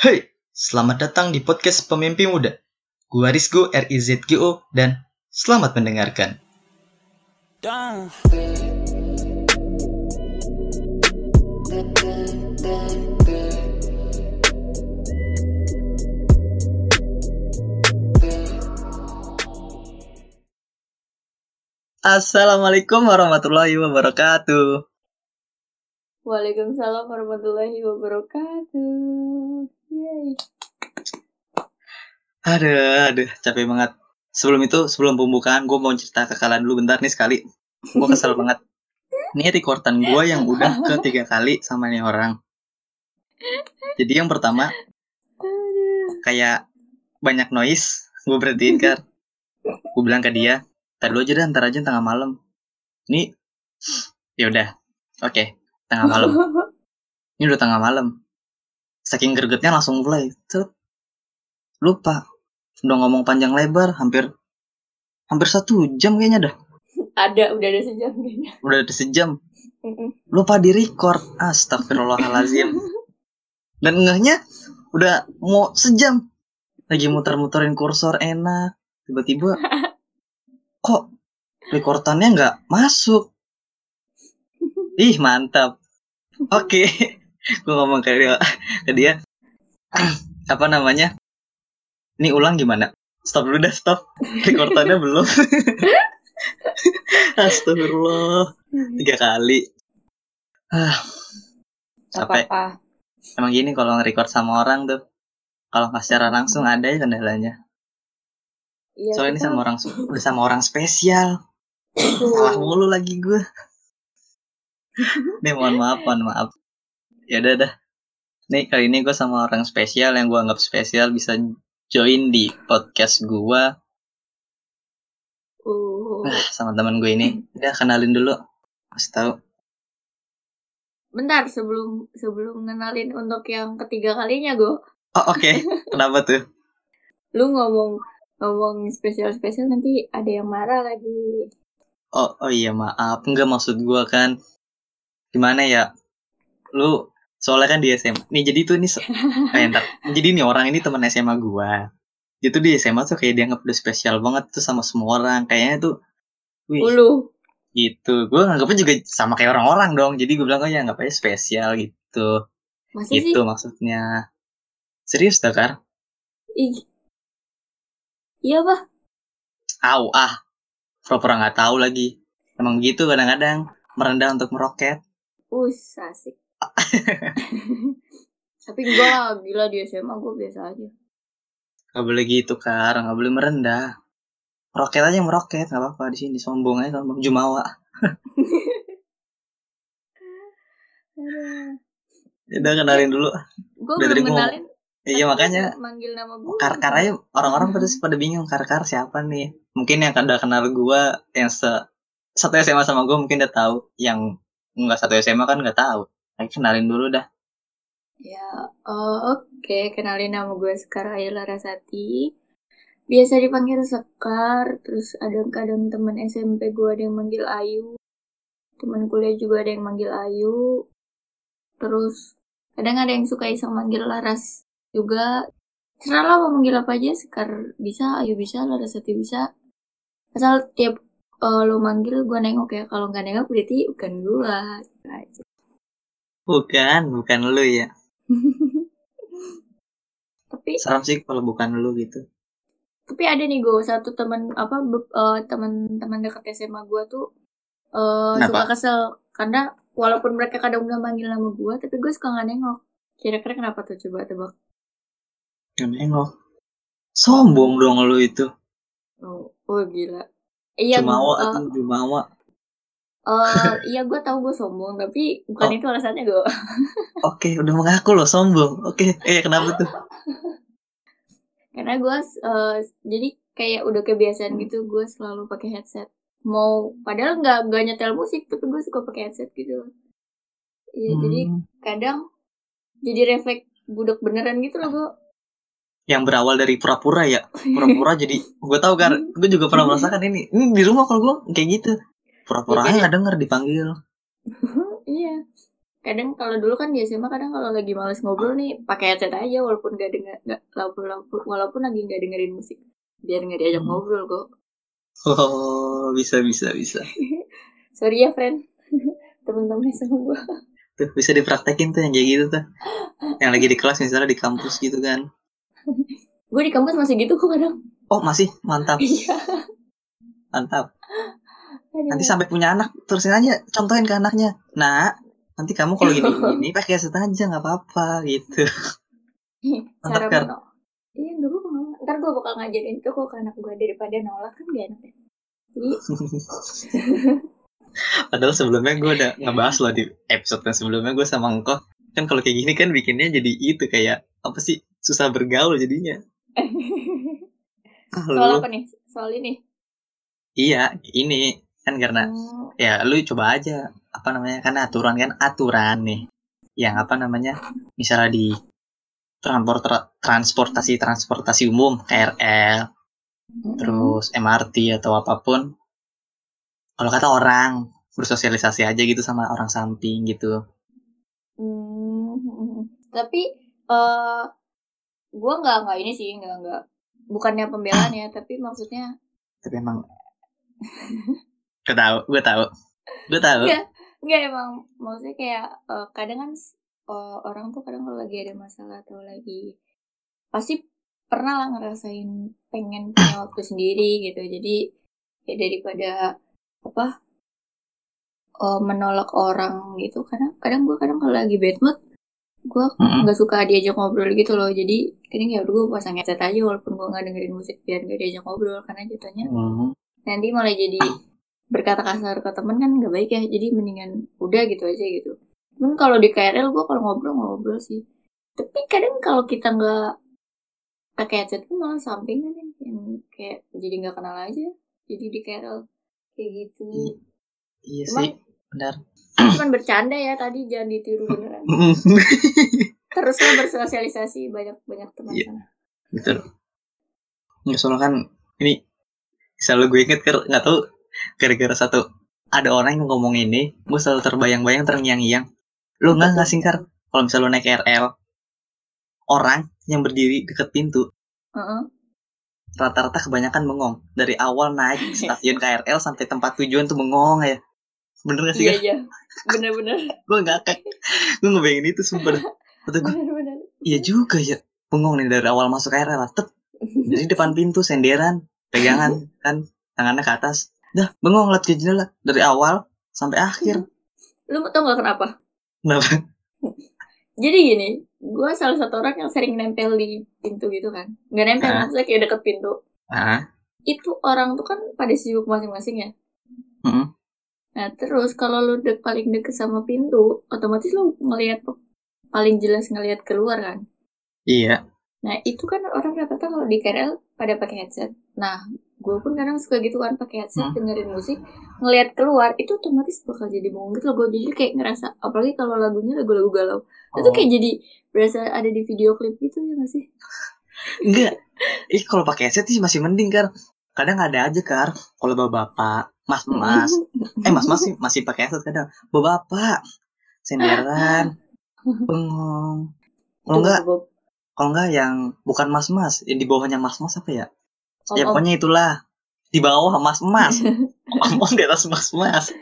Hey, selamat datang di podcast Pemimpi Muda. Gua Rizgo RIZGO dan selamat mendengarkan. Assalamualaikum warahmatullahi wabarakatuh. Waalaikumsalam warahmatullahi wabarakatuh. Yeay. Aduh, capek banget. Sebelum itu, sebelum pembukaan, gue mau cerita ke kalian dulu bentar nih sekali. Gue kesel banget. Ini rekordan gue yang udah ke tiga kali sama nih orang. Jadi yang pertama, kayak banyak noise. Gue berhentiin kan. Gue bilang ke dia, tadi aja dah, ntar aja tengah malam. Ini, ya udah, oke, tengah malam. Ini udah tengah malam. Saking gregetnya langsung mulai. Cet. Lupa. Udah ngomong panjang lebar, hampir hampir satu jam kayaknya dah. Ada, udah ada sejam kayaknya. Udah ada sejam. Lupa di record. Astagfirullahalazim. Dan ngehnya udah mau sejam. Lagi muter-muterin kursor enak. Tiba-tiba kok rekordannya nggak masuk. Ih mantap. Oke. Gue ngomong ke dia, ke dia. Apa namanya? Ini ulang gimana? Stop dulu dah, stop. Rekordannya belum. Astagfirullah. Tiga kali. Ah, Capek. apa-apa. emang gini kalau nge-record sama orang tuh. Kalau nggak secara langsung ada ya kendalanya. Iya, Soalnya ini sama orang udah sama orang spesial. Salah mulu lagi gue. Nih mohon maaf, mohon maaf. Ya udah dah. Nih kali ini gue sama orang spesial yang gue anggap spesial bisa join di podcast gue Uh. nah, sama teman gue ini. Udah kenalin dulu. Kasih tahu. Bentar sebelum sebelum ngenalin untuk yang ketiga kalinya gue, Oh oke. Kenapa tuh? lu ngomong ngomong spesial spesial nanti ada yang marah lagi. Oh oh iya maaf. Enggak maksud gue kan. Gimana ya? Lu soalnya kan di SMA. Nih jadi tuh ini se- eh, ntar. Jadi nih orang ini teman SMA gue. Dia tuh di SMA tuh kayak dianggap udah spesial banget tuh sama semua orang. Kayaknya tuh Wih, Ulu. gitu gue nganggapnya juga sama kayak orang-orang dong jadi gue bilang oh ya anggap aja spesial gitu Masa sih? gitu maksudnya serius Dakar Ih. Iya, Bah. au ah pura-pura nggak tahu lagi emang gitu kadang-kadang merendah untuk meroket Us, asik. Tapi gue gila di SMA gue biasa aja. nggak boleh gitu kar. Nggak boleh merendah. Meroket aja meroket nggak apa-apa. Di sini sombong aja sombong jumawa. Udah kenalin dulu. Gue belum kenalin. iya makanya manggil nama gue. kar-kar aja orang-orang pada pada bingung kar-kar siapa nih? Mungkin yang udah kenal gue yang se satu SMA sama gue mungkin udah tahu. Yang nggak satu SMA kan nggak tahu Ayo kenalin dulu dah Ya, eh, oke. Kenalin nama gue Sekar Ayla Rasati. Biasa dipanggil Sekar. Terus kadang-kadang teman SMP gue ada yang manggil Ayu. Teman kuliah juga ada yang manggil Ayu. Terus kadang ada yang suka iseng manggil Laras juga. Serah lah mau manggil apa aja. Sekar bisa, Ayu bisa, Larasati bisa. Asal tiap eh, lo manggil gue nengok ya. Kalau nggak nengok berarti bukan gue. Gitu aja. Bukan bukan lu ya. Tapi serem sih kalau bukan lu gitu. Tapi ada nih gue satu teman apa be- eh, teman-teman dekat SMA gue tuh eh, Kenapa? suka kesel. Karena walaupun mereka kadang udah manggil nama gue tapi gue suka nggak nengok. Kira-kira kenapa tuh? Coba tebak Nggak nengok. Sombong dong lu itu. Oh, oh gila. Iya jumawa eh, tuh jumawa eh, iya gue tahu gue sombong tapi bukan Oh. itu alasannya gue oke udah mengaku loh sombong. Oke eh kenapa tuh? Karena gue eh, jadi kayak udah kebiasaan gitu gue selalu pakai headset. Mau padahal nggak nggak nyetel musik tapi gue suka pakai headset gitu. Iya jadi Hmm, kadang jadi refleks budak beneran gitu loh gue yang berawal dari pura-pura ya? Pura-pura jadi gue tahu kan gue juga pernah merasakan ini. Ini di rumah kalau gue kayak gitu pura-pura Ya, aja nggak denger dipanggil. Iya. Kadang kalau dulu kan di SMA kadang kalau lagi males ngobrol nih pakai headset aja walaupun gak denger nggak walaupun, walaupun lagi nggak dengerin musik. Biar nggak diajak Hmm. ngobrol kok. Oh, bisa bisa bisa. sorry ya friend. Temen-temen sama gue Tuh, bisa dipraktekin tuh yang kayak gitu tuh. Yang lagi di kelas misalnya di kampus gitu kan. gue di kampus masih gitu kok kadang. Oh, masih? Mantap, iya. Mantap. Nanti sampai punya anak, terusin aja contohin ke anaknya. Nah, nanti kamu kalau gini gini pakai headset aja nggak apa-apa gitu. cara Mantap, Kar. menolak iya apa-apa. ntar gue bakal ngajarin itu kok ke anak gue daripada nolak kan gak enak ya jadi Padahal sebelumnya gue udah ngebahas loh di episode yang sebelumnya gue sama Engko kan kalau kayak gini kan bikinnya jadi itu kayak apa sih susah bergaul jadinya. Ah, soal apa nih soal ini Iya, ini kan karena Hmm, ya lu coba aja apa namanya kan aturan kan aturan nih yang apa namanya misalnya di transport transportasi transportasi umum KRL mm-mm. terus MRT atau apa pun kalau kata orang bersosialisasi aja gitu sama orang samping gitu Hmm, hmm. tapi eh gue nggak nggak ini sih nggak nggak bukannya pembelaan ya tapi maksudnya tapi emang gue tahu gue tahu. Gue tahu. Iya. nggak emang. Maksudnya kayak eh, kadang kan eh, orang tuh kadang kalau lagi ada masalah atau lagi pasti pernah lah ngerasain pengen punya waktu sendiri gitu. Jadi ya daripada apa eh, menolak orang gitu kadang kadang gue kadang kalau lagi bad mood gue nggak suka diajak ngobrol gitu loh. Jadi kadang ya gue pasang headset aja walaupun gue nggak dengerin musik biar gak diajak ngobrol karena jatuhnya Mhm. nanti malah jadi berkata kasar ke temen kan nggak baik ya jadi mendingan udah gitu aja gitu. Cuman kalau di KRL gue kalau ngobrol ngobrol sih tapi kadang kalau kita nggak pakai headset pun malah sampingan yang, yang kayak jadi nggak kenal aja jadi di KRL kayak gitu. Iya Cuman- sih benar. cuman bercanda ya tadi jangan ditiru beneran. Teruslah bersosialisasi banyak banyak teman Iya. sana. betul. Nggak soalnya kan ini selalu gue inget ker nggak tahu gara-gara satu ada orang yang ngomong ini gue selalu terbayang-bayang terngiang-ngiang. Lu nggak nggak sih Kar? kalau misalnya lu naik KRL orang yang berdiri deket pintu Heeh. rata-rata kebanyakan bengong. Dari awal naik stasiun KRL sampai tempat tujuan tuh bengong ya. Bener gak sih iya iya. Bener-bener gue nggak gue ngebayangin itu dah. kata gue iya juga ya. Bengong nih dari awal masuk KRL tet. Jadi depan pintu senderan, pegangan kan. Tangannya ke atas. Dah, bengong liat ke jendela dari awal sampai akhir. lu tau gak kenapa Kenapa? Jadi gini, gue salah satu orang yang sering nempel di pintu gitu kan. Nggak nempel, Ah. maksudnya kayak deket pintu. Ah, Itu orang tuh kan pada sibuk masing-masing ya. mm, Nah terus kalau lu dek paling deket sama pintu, otomatis lu ngelihat paling jelas ngelihat keluar kan. iya. Nah itu kan orang rata-rata kalau di KRL pada pakai headset. Nah gue pun kadang suka gitu kan pakai headset Hmm. dengerin musik, ngelihat keluar itu otomatis bakal jadi bengong gitu loh. Gue jadi kayak ngerasa, apalagi kalau lagunya lagu-lagu galau, itu Oh, kayak jadi berasa ada di video klip gitu ya gak sih? enggak. Ih, kalau pakai headset sih masih mending kan. Kadang ada aja kar. Kalau bapak-bapak, mas-mas, eh mas-mas sih masih pakai headset kadang. Bapak-bapak, senderan, bengong. Kalau enggak, kalau enggak yang bukan mas-mas, yang di bawahnya mas-mas apa ya? Om, Ya pokoknya itulah. Di bawah mas-mas. Ngomong di atas mas-mas.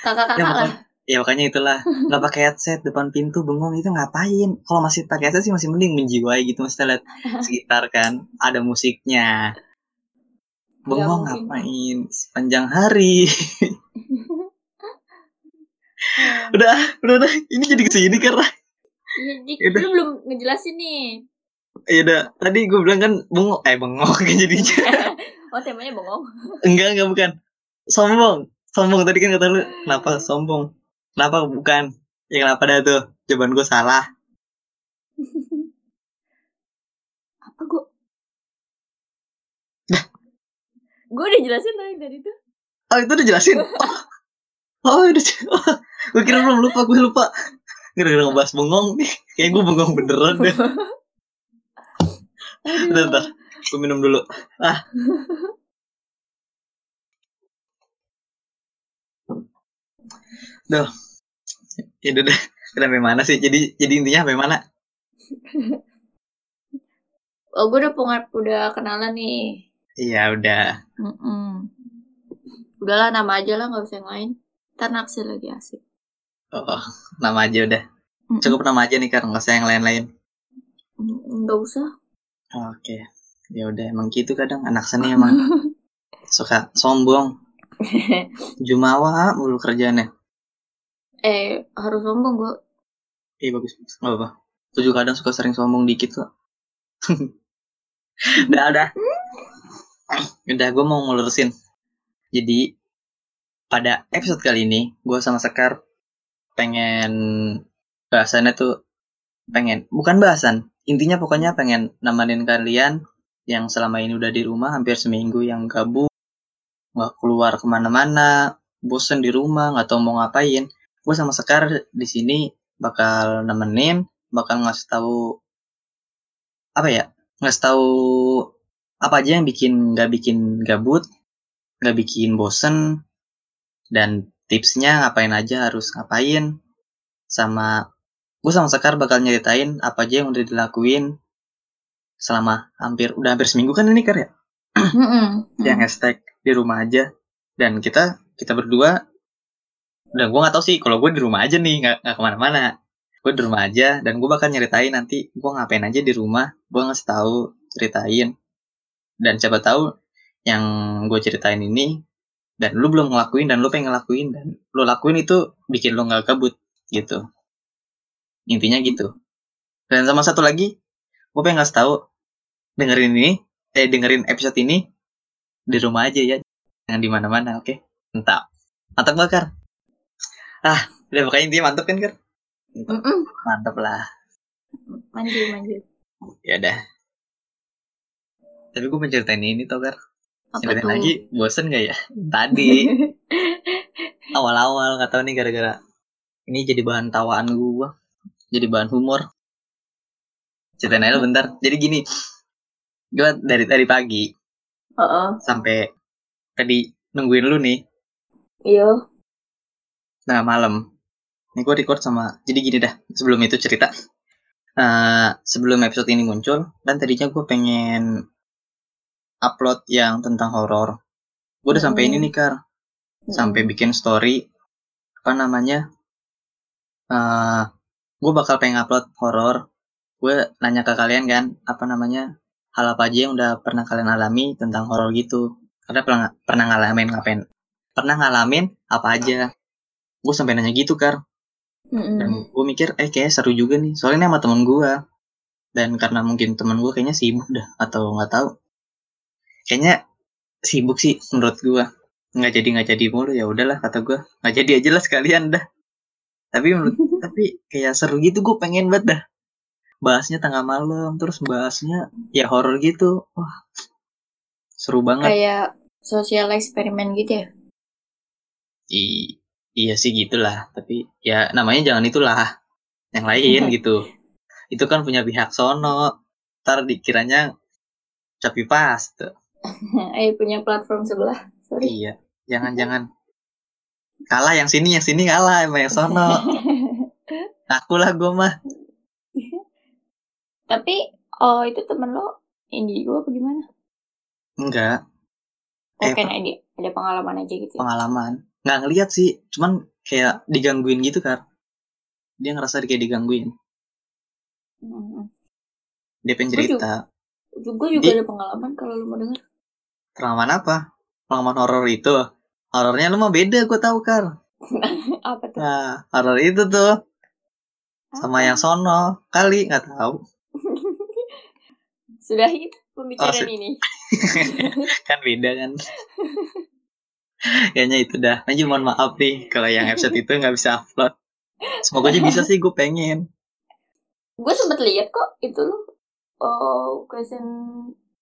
kakak-kakak Ya, lah. makanya, ya makanya itulah nggak pakai headset depan pintu bengong itu ngapain kalau masih pakai headset sih masih mending menjiwai gitu mesti lihat sekitar kan ada musiknya bengong mungkin. ngapain sepanjang hari udah udah udah ini jadi ke sini karena Yaudah. lu belum ngejelasin nih. Ya udah tadi gue bilang kan bengong eh bengong kan jadinya Oh, temanya bengong. enggak enggak bukan sombong sombong tadi kan kata lu kenapa sombong kenapa bukan ya kenapa dah tuh jawaban gue salah Apa gua? Gue udah jelasin tadi dari itu. Oh itu udah jelasin. Oh, oh udah. Oh, gue kira belum lupa, gue lupa. Gara-gara ngebahas bengong nih. Kayak gue bengong beneran deh. Aduh. Bentar, bentar. Gue minum dulu. Ah. Duh. Ya udah deh. Sampai mana sih? Jadi jadi intinya sampai mana? Oh, gue udah pengen udah kenalan nih. Iya udah. Mm-mm. Udahlah nama aja lah nggak usah yang lain. Ntar naksir lagi asik. Oh, nama aja udah. Mm-mm. Cukup nama aja nih kan, nggak usah yang lain-lain. Mm, Nggak usah. Oke. Ya udah emang gitu kadang anak seni emang suka sombong. Jumawa mulu kerjaannya. eh harus sombong gue. Iya bagus, bagus. Nggak apa-apa. Juga kadang suka sering sombong dikit kok. udah, udah. Udah, gue mau ngelurusin. Jadi, pada episode kali ini, gue sama Sekar pengen bahasannya tuh pengen, bukan bahasan. Intinya pokoknya pengen nemenin kalian yang selama ini udah di rumah hampir seminggu yang gabut, nggak keluar ke mana-mana, bosen di rumah, nggak tahu mau ngapain. Gue sama Sekar di sini bakal nemenin, bakal ngasih tahu apa ya, ngasih tahu apa aja yang bikin nggak bikin gabut, nggak bikin bosen, dan tipsnya ngapain aja harus ngapain, sama gue sama Sekar bakal nyeritain apa aja yang udah dilakuin selama hampir udah hampir seminggu kan ini Kar ya, yang hashtag di rumah aja, dan kita kita berdua udah gue nggak tahu sih kalau gue di rumah aja nih nggak nggak ke mana-mana. Gue di rumah aja dan gue bakal nyeritain nanti gue ngapain aja di rumah gue ngasih tahu ceritain. Dan siapa tahu yang gue ceritain ini dan lu belum ngelakuin dan lu pengen ngelakuin dan lu lakuin itu bikin lu nggak kabut gitu intinya gitu. Dan sama satu lagi gue pengen ngasih tahu dengerin ini eh dengerin episode ini di rumah aja ya. Jangan di mana-mana oke? Mantap. Mantap bakar ah udah pokoknya intinya mantap kan kar? Mantap lah. Manjur manjur. ya udah. Tapi gue menceritain ini tau kar? Ceritain lagi bosen gak ya? Tadi. Awal-awal nggak tahu nih gara-gara ini jadi bahan tawaan gue jadi bahan humor. Ceritain aja bentar. Jadi gini gue dari tadi pagi Oh, sampai tadi nungguin lu nih. Iya. tengah malam. Ini gue record sama jadi gini dah sebelum itu cerita. Eh, sebelum episode ini muncul dan tadinya gue pengen upload yang tentang horor. Gue udah sampai ini nih kar. Sampai bikin story apa namanya eh gue bakal pengen upload horor. Gue nanya ke kalian kan apa namanya hal apa aja yang udah pernah kalian alami tentang horor gitu. Karena pernah pernah ngalamin ngapain? Pernah ngalamin apa aja? Gue sampai nanya gitu kar. Dan gue mikir eh kayak seru juga nih soalnya ini sama temen gue dan karena mungkin temen gue kayaknya sibuk dah atau nggak tahu. Kayaknya sibuk sih menurut gue nggak jadi nggak jadi mulu ya udahlah kata gue nggak jadi aja lah sekalian dah. Tapi menurut tapi kayak seru gitu gue pengen banget dah. Bahasnya tengah malam terus bahasnya ya horor gitu. Wah seru banget. Kayak sosial eksperimen gitu ya. I- iya sih gitulah. Tapi ya namanya jangan itulah yang lain gitu. Itu kan punya pihak sono. Ntar dikiranya copy paste. Eh punya platform sebelah. Sorry. iya jangan jangan kalah yang sini yang sini kalah sama yang sono aku lah gue mah Tapi oh itu temen lo indigo apa gimana? enggak Oh, Eh, kayak ada, ada pengalaman aja gitu. ya? pengalaman nggak ngeliat sih cuman kayak digangguin gitu kan dia ngerasa kayak digangguin Mm-mm. dia pengen cerita Juga juga Di- ada pengalaman kalau lu mau denger. pengalaman apa pengalaman horor itu horornya lu mah beda gue tahu kar apa tuh? nah horor itu tuh sama yang sono kali nggak tahu Sudah itu pembicaraan Oh, ini. kan beda kan kayaknya itu dah Najib mohon maaf nih kalau yang episode itu nggak bisa upload semoga aja bisa sih gue pengen Gue sempet lihat kok itu lu oh question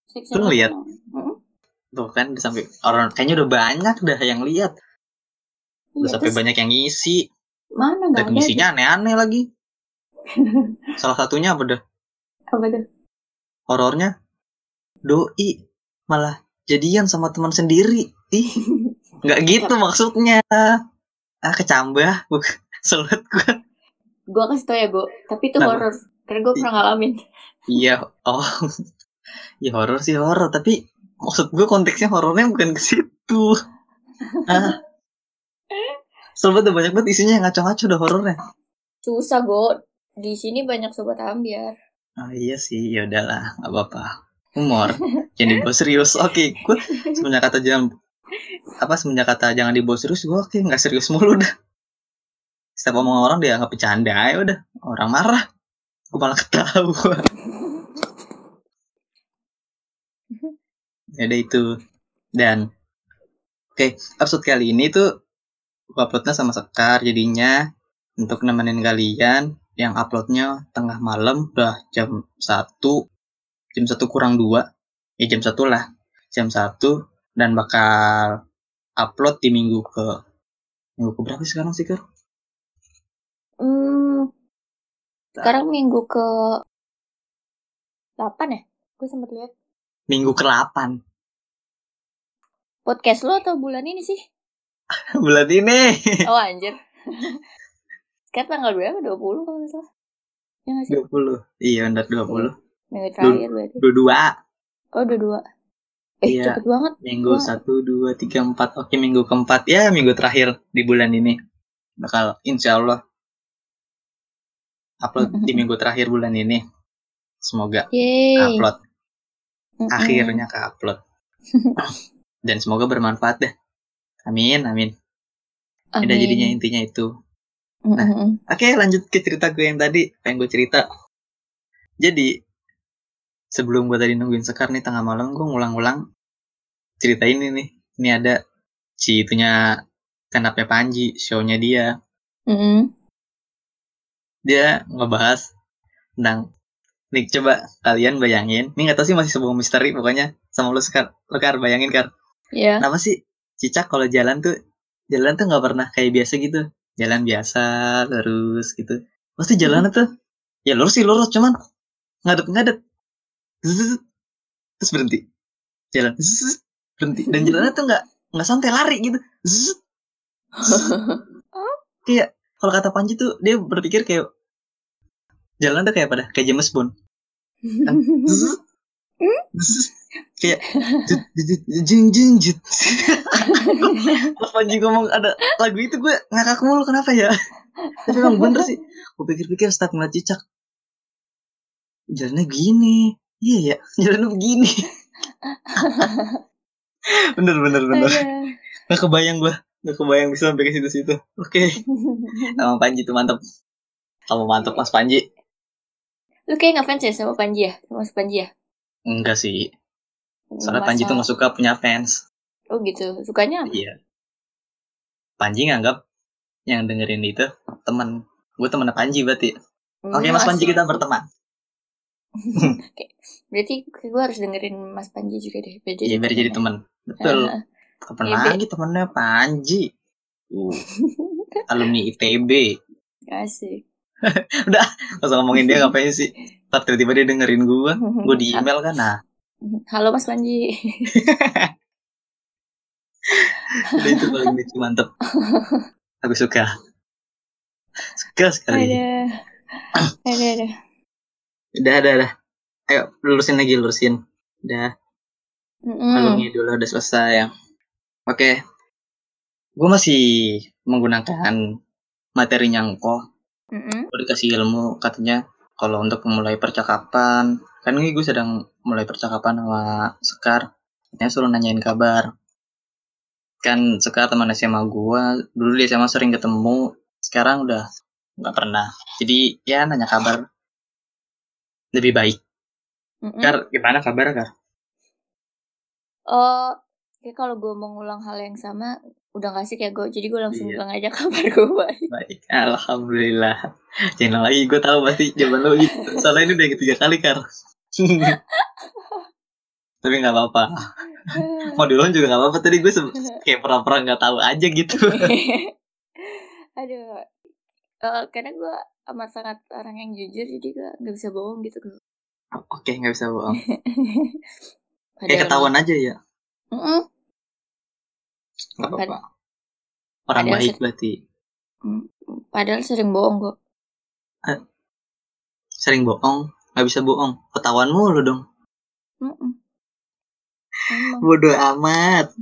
section. Lu ngeliat? Mm-mm. tuh kan udah sampai orang kayaknya udah banyak dah yang lihat udah Iya, sampai terus banyak yang ngisi Mana nggak ada? ngisinya aneh-aneh lagi salah satunya apa dah Apa tuh? horornya? Doi malah jadian sama teman sendiri. Ih nggak gitu maksudnya. Ah kecambah selut gue gue kasih tau ya gue tapi itu horor. Karena gue pernah ngalamin. Iya, oh. ya horor sih horor, tapi maksud gue konteksnya horornya bukan ke situ. Ah. Udah banyak banget isinya. Yang ngaco-ngaco udah horornya. susah gue di sini banyak sobat ambiar Oh iya sih, ya udahlah, nggak apa-apa. Humor, jangan dibawa serius. Oke, gue semenjak kata jangan apa semenjak kata jangan dibawa serius, gue oke nggak serius mulu dah. Setiap omong orang dia nggak bercanda ya udah. Orang marah, gue malah ketawa. ya udah itu. Dan oke, episode kali ini tuh gue uploadnya sama Sekar jadinya untuk nemenin kalian yang uploadnya tengah malam udah jam 1 jam 1 kurang 2 ya jam 1 lah jam 1 dan bakal upload di minggu ke minggu ke berapa sekarang sih Kar? hmm, sekarang minggu ke 8 ya? Gue sempet lihat. Minggu ke 8 podcast lo atau bulan ini sih? Bulan ini. Oh anjir sekarang tanggal berapa 20 kalau nggak salah. Ya nggak sih? 20 iya benar 20 minggu terakhir berarti. 22 oh udah dua. Eh Iya. cepet banget. Minggu Wah. 1 2 3 4 oke minggu keempat. Ya minggu terakhir di bulan ini. Bakal insya Allah upload di minggu terakhir bulan ini. Semoga yeay. upload. Mm-mm. akhirnya ke upload. Dan semoga bermanfaat deh. Amin amin. Amin. jadinya intinya itu Mm-mm. oke lanjut ke cerita gue yang tadi pengen gue cerita. Jadi sebelum gue tadi nungguin sekar nih tengah malam gue ngulang-ulang cerita ini nih. Ini ada si itunya up Panji show-nya dia. Mm-mm. dia ngebahas tentang nih coba kalian bayangin. Ini nggak tahu sih masih sebuah misteri pokoknya sama lu sekar. Lu kar bayangin kar. Ya Kenapa sih cicak kalau jalan tuh jalan tuh nggak pernah kayak biasa gitu jalan biasa lurus gitu. Pasti jalannya tuh? Ya lurus sih lurus cuman ngadep ngadep terus berhenti. Jalan berhenti. Dan jalannya tuh nggak nggak santai lari gitu. Kayak kalau kata Panji tuh dia berpikir kayak jalan tuh kayak pada kayak James Bond. Kan. Zzz. Kayak jut, jut, jing jing jut Pas Panji ngomong ada lagu itu gue ngakak mulu kenapa ya? Tapi emang bener sih. Gue pikir-pikir setiap ngeliat cicak. Jalannya gini. Iya ya, jalannya begini. bener bener bener. Aduh. Gak kebayang gue. Gak kebayang bisa sampai ke situ-situ. Oke. Sama Panji tuh mantep. Kamu mantep Mas Panji. Lu kayak ngefans ya sama Panji ya? Sama Mas Panji ya? Enggak sih. Soalnya Panji tuh gak suka punya fans. Oh gitu. Sukanya apa? Iya. Panji nganggap yang dengerin itu teman. Gue temen Panji berarti. Oke Hmm, Mas Panji kita berteman. Berarti gue harus dengerin Mas Panji juga deh. Biar Iya biar jadi temen. teman. Betul. Ah. Kapan Be. lagi temennya Panji? Uh, alumni ITB. Asik. Gak usah ngomongin dia ngapain sih? Ntar tiba-tiba dia dengerin gue. Gue di email kan. Nah, Halo Mas Panji. udah itu paling lucu mantep. Aku suka. Suka sekali. Ada. Ada ada. Udah, udah, udah. Ayo, lurusin lagi, lurusin. Udah, Mm-mm. alumni dulu udah selesai ya. Oke. Gue masih menggunakan materi nyangko Mm-mm. gue dikasih ilmu katanya kalau untuk memulai percakapan kan ini gue sedang mulai percakapan sama Sekar. Katanya suruh nanyain kabar. Kan Sekar teman SMA gue dulu di SMA sering ketemu sekarang udah nggak pernah. Jadi ya nanya kabar. Lebih baik. Mm-mm. Kar gimana kabar Kar? Oh, kayak kalau gue mau ngulang hal yang sama, udah gak sih kayak gue. Jadi gue langsung Iya. bilang aja kabar gue baik. baik alhamdulillah. Jangan lagi gue tahu pasti jawaban lo gitu. Soalnya ini udah yang ketiga kali Kar tapi nggak apa-apa mau diulang juga nggak apa-apa tadi gue kayak pernah-pernah nggak tahu aja gitu Aduh. Eh, karena gue amat sangat orang yang jujur, jadi gue gak bisa bohong gitu. oke nggak bisa bohong kayak ketahuan aja ya Mm-mm. nggak apa-apa orang Padahal baik berarti Padahal sering bohong gue. sering bohong nggak bisa bohong ketahuan mulu dong. Emang. bodoh amat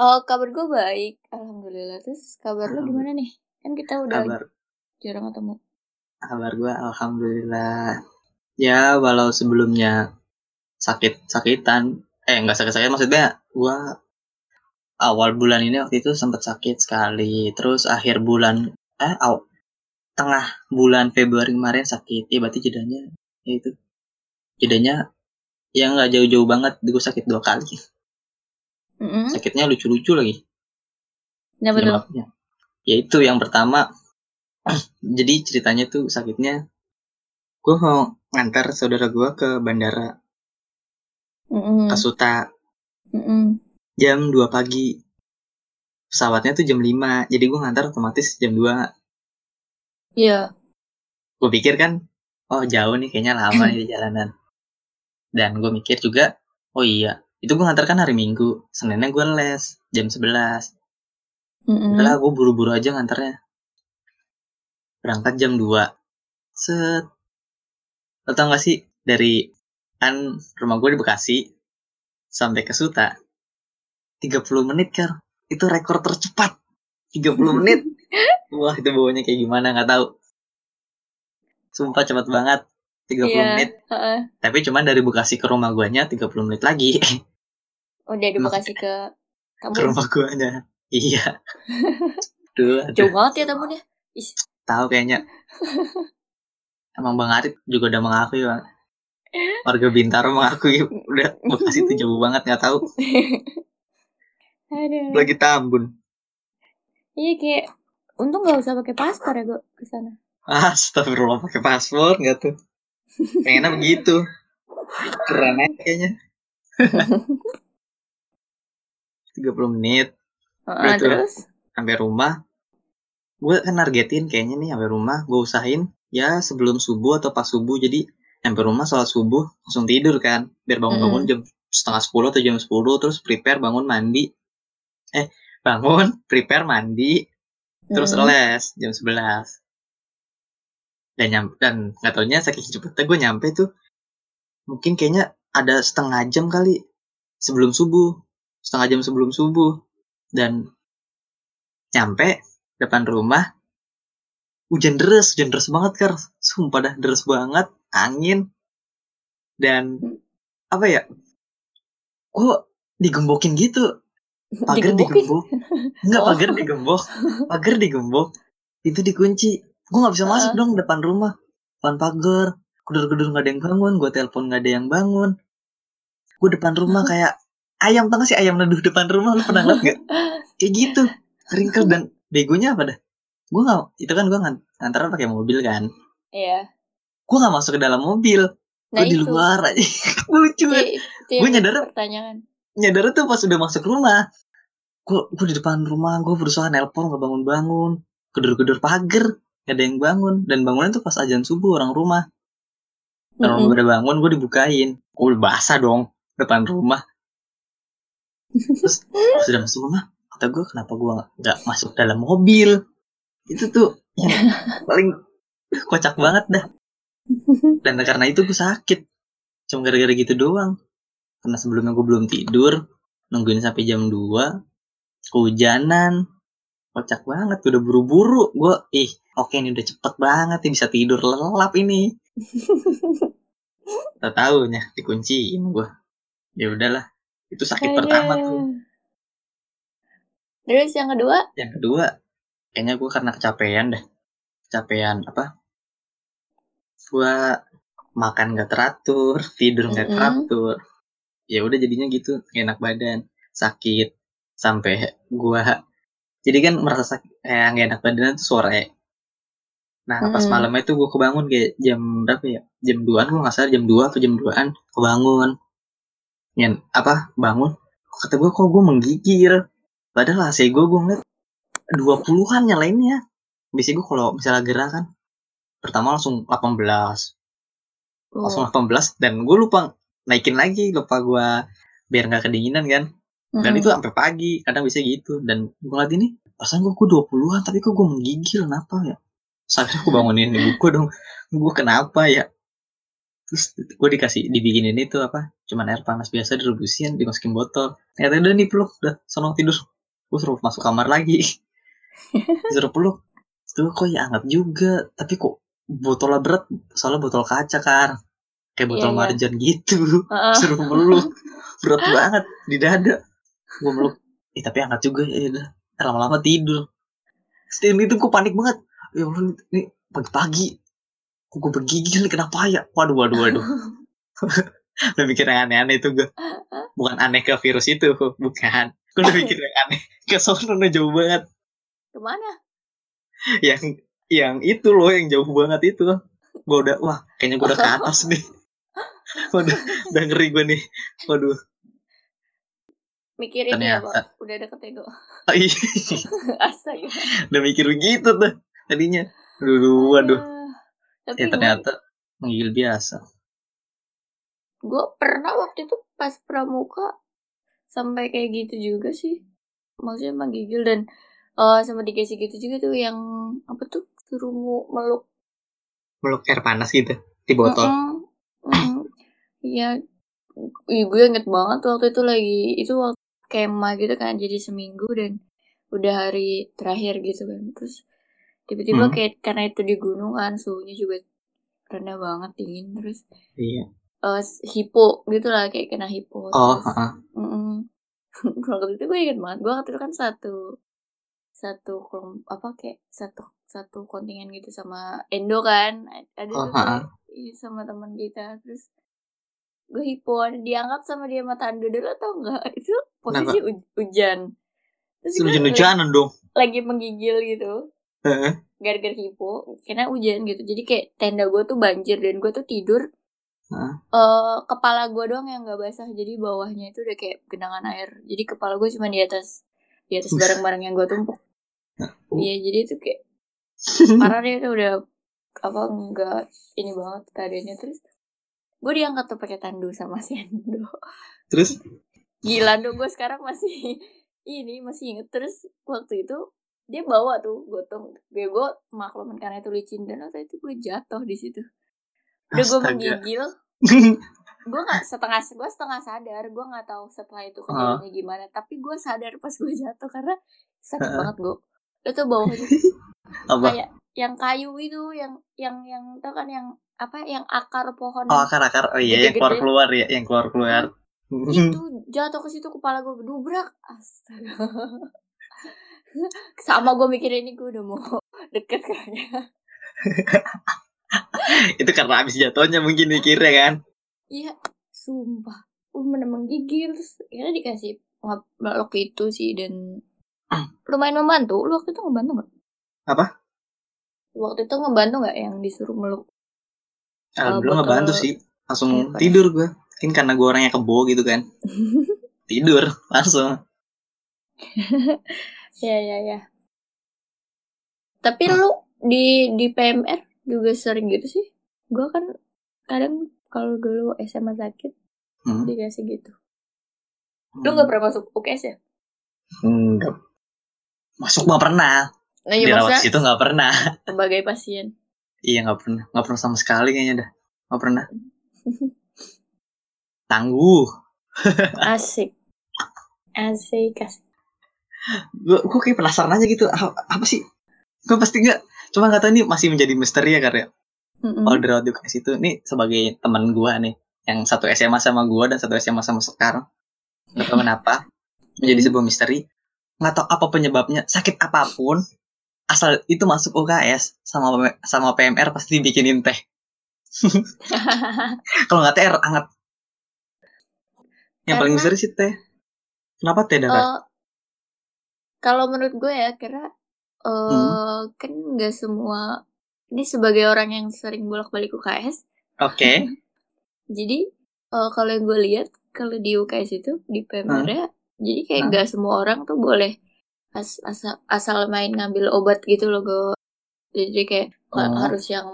Oh, kabar gue baik. Alhamdulillah. Terus kabar lu gimana nih? Kan kita udah kabar jarang ketemu. kabar gue alhamdulillah ya walau sebelumnya sakit sakitan eh nggak sakit sakit maksudnya gue awal bulan ini waktu itu sempat sakit sekali terus akhir bulan eh aw, tengah bulan Februari kemarin sakit ya berarti jedanya ya itu. Jedanya ya nggak jauh-jauh banget gue sakit dua kali. Mm-mm. sakitnya lucu-lucu lagi. Tuh? penyebabnya ya itu yang pertama. Jadi ceritanya tuh sakitnya gue mau ngantar saudara gue ke bandara. Mm-mm. Kasuta. Mm-mm. jam 2 pagi. Pesawatnya tuh jam 5 jadi gue ngantar otomatis jam 2 Iya. gue pikir kan oh jauh nih kayaknya lama nih di jalanan dan gue mikir juga oh iya itu gue ngantar kan hari minggu seninnya gue les jam 11 Mm-mm. Udah gue buru-buru aja nganternya. Berangkat jam 2. Set. Lo tau gak sih dari kan rumah gue di Bekasi sampai ke Suta 30 menit kan itu rekor tercepat 30 menit wah itu bawanya kayak gimana nggak tahu sumpah cepat banget 30 Iya. menit heeh. tapi cuman dari Bekasi ke rumah guanya 30 menit lagi Udah di Bekasi ke ke Tambun. rumah guanya iya Duh. Jauh banget ya Tambun ya. Ih, tahu kayaknya emang bang Arif juga udah mengakui bang warga Bintaro mengakui udah Bekasi itu jauh banget nggak tahu Aduh. lagi Tambun Iya kayak untung gak usah pakai paspor ya gue ke sana. Astagfirullah pakai paspor nggak tuh? Pengennya begitu. Keren aja kayaknya. 30 menit. Tuh. terus? sampai rumah. Gue kan nargetin kayaknya nih sampai rumah. Gue usahain ya sebelum subuh atau pas subuh. Jadi sampai rumah sholat subuh langsung tidur kan. Biar bangun-bangun jam setengah sepuluh atau jam 10 terus prepare bangun mandi. Eh bangun prepare mandi terus Mm. les jam 11 dan nyampe dan nggak taunya saking cepetnya gue nyampe tuh mungkin kayaknya ada setengah jam kali sebelum subuh setengah jam sebelum subuh. Dan nyampe depan rumah hujan deras hujan deras banget kar. Sumpah dah deras banget angin. Dan apa ya kok digembokin gitu pagar digembok enggak Oh. pagar digembok pagar digembok itu dikunci. Gue nggak bisa masuk dong depan rumah. Depan pagar. Gedor-gedor nggak ada yang bangun. Gue telepon nggak ada yang bangun. Gue depan rumah kayak ayam tau gak sih ayam neduh depan rumah? Lu pernah liat gak kayak gitu. Ringkel dan begonya apa dah? Gue nggak itu kan gue ngantar pakai mobil kan. Iya. gue nggak masuk ke dalam mobil. Nah gue di luar aja. Lucu Gua jadi nyadar- pertanyaan. Nyadar tuh pas udah masuk rumah gue gue di depan rumah? Gue berusaha nelpon nggak bangun bangun gedor-gedor pagar gak ada yang bangun. Dan bangunnya tuh pas ajan subuh orang rumah. Dan Mm-mm. orang udah bangun gue dibukain. Gue udah basah dong depan rumah. Terus pas udah masuk rumah kata gue kenapa gue nggak masuk dalam mobil? Itu tuh yang paling kocak banget dah. Dan karena itu gue sakit. Cuma gara-gara gitu doang karena sebelumnya gue belum tidur nungguin sampai jam 2 kehujanan. Kocak banget udah buru-buru. Gue ih oke ini udah cepet banget nih bisa tidur lelap ini. Tak tahunya dikunciin gue ya udahlah itu sakit pertama tuh. Aduh. Terus yang kedua? yang kedua kayaknya gue karena kecapean deh. Kecapean apa? Gue makan gak teratur tidur gak Mm-mm. teratur ya udah jadinya gitu enak badan sakit sampai gue jadi kan merasa sakit kayak gak enak badan tuh sore. Nah pas Mm. malamnya itu gue kebangun kayak jam berapa ya? Jam 2an gue nggak salah jam 2 atau jam 2an kebangun. Yang apa bangun kata gue kok gue menggigil? Padahal AC gue gue ngeliat 20-an nyalainnya biasanya gue kalau misalnya gerak kan pertama langsung 18 langsung Oh. 18 dan gue lupa naikin lagi lupa gue biar nggak kedinginan kan dan Mm-mm. itu sampai pagi kadang bisa gitu dan gue ngeliat ini pasan gue gue 20-an tapi kok gue menggigil kenapa ya Sampai aku bangunin ibu gue dong. Gue kenapa ya? Terus gue dikasih dibikinin itu apa? Cuman air panas biasa direbusin, dimasukin botol. Ternyata udah nih peluk, udah sono tidur. Gue suruh masuk kamar lagi. suruh peluk. Tuh kok ya hangat juga, tapi kok botolnya berat, soalnya botol kaca kan. Kayak botol iya. marjan gitu. Heeh. Suruh meluk. Berat banget di dada. Gue meluk. Eh tapi hangat juga ya udah. Lama-lama tidur. Setelah itu gue panik banget. Ya Allah nih pagi-pagi. Gue bergigil nih kenapa ya? Waduh, waduh, waduh. udah mikir yang aneh-aneh itu gue. Bukan aneh ke virus itu. Bukan. Gue udah mikir yang aneh. Ke sono udah jauh banget. Ke mana? Yang yang itu loh yang jauh banget itu. Gue udah, wah kayaknya gue udah ke atas nih. Waduh, udah ngeri gue nih. Waduh. Mikir ini ya, Ternyata. Pak. Udah deket ego. Oh, iya. Astaga. udah mikir begitu tuh tadinya. Aduh, waduh. Aduh. Tapi Ya gue, ternyata menggigil biasa. gue pernah waktu itu pas pramuka sampai kayak gitu juga sih. Maksudnya menggigil dan eh sama dikasih gitu juga tuh yang apa tuh suruh meluk Meluk air panas gitu di botol. Mm-mm. Mm. Iya, Ih, gue inget banget waktu itu lagi itu waktu kemah gitu kan jadi seminggu dan udah hari terakhir gitu kan terus tiba-tiba Hmm. kayak karena itu di gunung kan suhunya juga rendah banget dingin terus Iya. eh hipo gitu lah kayak kena hipo Oh, terus heeh. mm-mm. waktu itu gue inget banget gue waktu itu kan satu satu kelom apa kayak satu satu kontingen gitu sama Endo kan ada Oh, tuh heeh. iya, sama teman kita terus gue hipo ada diangkat sama dia sama Tando dulu tau nggak? Itu posisi hu- hujan. Terus gue lagi, Hujan-hujanan dong. lagi menggigil gitu. Heeh. gara-gara hipo karena hujan gitu. Jadi kayak tenda gue tuh banjir dan gue tuh tidur. Heeh. eh kepala gue doang yang nggak basah. Jadi bawahnya itu udah kayak genangan air. Jadi kepala gue cuma di atas di atas barang-barang yang gue tumpuk. Oh. iya jadi itu kayak parah deh itu udah apa enggak ini banget keadaannya. Terus gue diangkat tuh pakai tandu sama si Endo. Terus? Gila dong gue sekarang masih ini masih inget. Terus waktu itu dia bawa tuh gotong. Gue gue maklumin karena itu licin. Dan waktu itu gue jatuh di situ. Udah gue menggigil. Gue nggak setengah gue setengah sadar. Gue nggak tahu setelah itu kejadiannya gimana. Tapi gue sadar pas gue jatuh karena sakit Heeh. banget gue itu bawahnya apa? kayak yang kayu itu yang yang yang tau kan yang apa yang akar pohon Oh, akar-akar. Oh iya, yang Gede-gede. keluar-keluar ya, yang keluar-keluar. itu jatuh ke situ kepala gue gedubrak astaga sama gue mikir ini gue udah mau deket kayaknya itu karena habis jatuhnya mungkin mikirnya kan. iya sumpah gue bener menggigil terus akhirnya dikasih meluk itu sih dan lumayan membantu lu waktu itu ngebantu nggak Apa? waktu itu ngebantu nggak yang disuruh meluk Alhamdulillah botol ngebantu sih. Langsung panas. tidur gue. Mungkin karena gue orangnya kebo gitu kan. Tidur langsung. ya ya ya tapi lu di di PMR juga sering gitu sih gue kan kadang kalau dulu SMA sakit Hmm. dikasih gitu lu nggak pernah masuk UKS ya Enggak. Masuk nggak pernah. nah ya Dirawat situ nggak pernah. sebagai pasien Iya nggak pernah. Nggak pernah sama sekali kayaknya dah. Nggak pernah. Tangguh. asik asik asik gue gue kayak penasaran aja gitu apa, apa sih gue pasti nggak cuma nggak tahu ini masih menjadi misteri ya karya dirawat di UKS itu nih sebagai teman gue nih yang satu SMA sama gue dan satu SMA sama sekarang nggak tahu kenapa menjadi sebuah misteri nggak tahu apa penyebabnya sakit apa pun asal itu masuk UKS sama sama PMR pasti dibikinin teh. Kalau nggak teh hangat yang paling misteri sih teh. Kenapa teh darah Eh, kalau menurut gue ya karena eh Hmm. kan nggak semua ini sebagai orang yang sering bolak-balik UKS oke. Jadi eh, kalau yang gue lihat kalau di UKS itu di PMR ya, jadi kayak Hah? nggak semua orang tuh boleh as- asal asal main ngambil obat gitu loh gue. Jadi kayak Oh. harus yang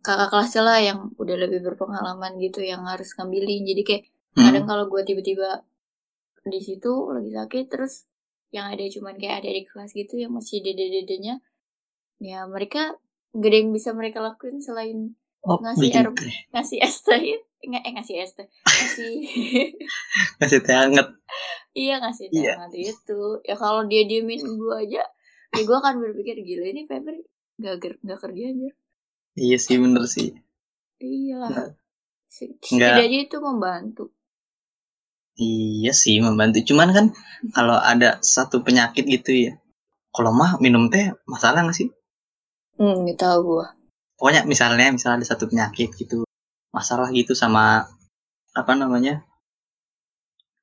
kakak kelasnya lah yang udah lebih berpengalaman gitu yang harus ngambilin. Jadi kayak Hmm. kadang kalau gue tiba-tiba di situ lagi sakit terus yang ada cuman kayak ada di kelas gitu yang masih dede-dedenya ya mereka ada yang bisa mereka lakuin selain Oh, Ngasih air. ngasih es teh nggak eh ngasih es teh ngasih Ngasih teh hangat. iya ngasih teh Iya. hangat itu ya kalau dia diemin gue aja ya gue akan berpikir gila ini Febri nggak ger- nggak kerja aja Iya sih bener sih. iyalah Nggak. setidaknya itu membantu Iya sih membantu. Cuman kan kalau ada satu penyakit gitu ya. Kalau mah minum teh masalah nggak sih? hmm tahu gue Pokoknya misalnya misalnya ada satu penyakit gitu. Masalah gitu sama apa namanya?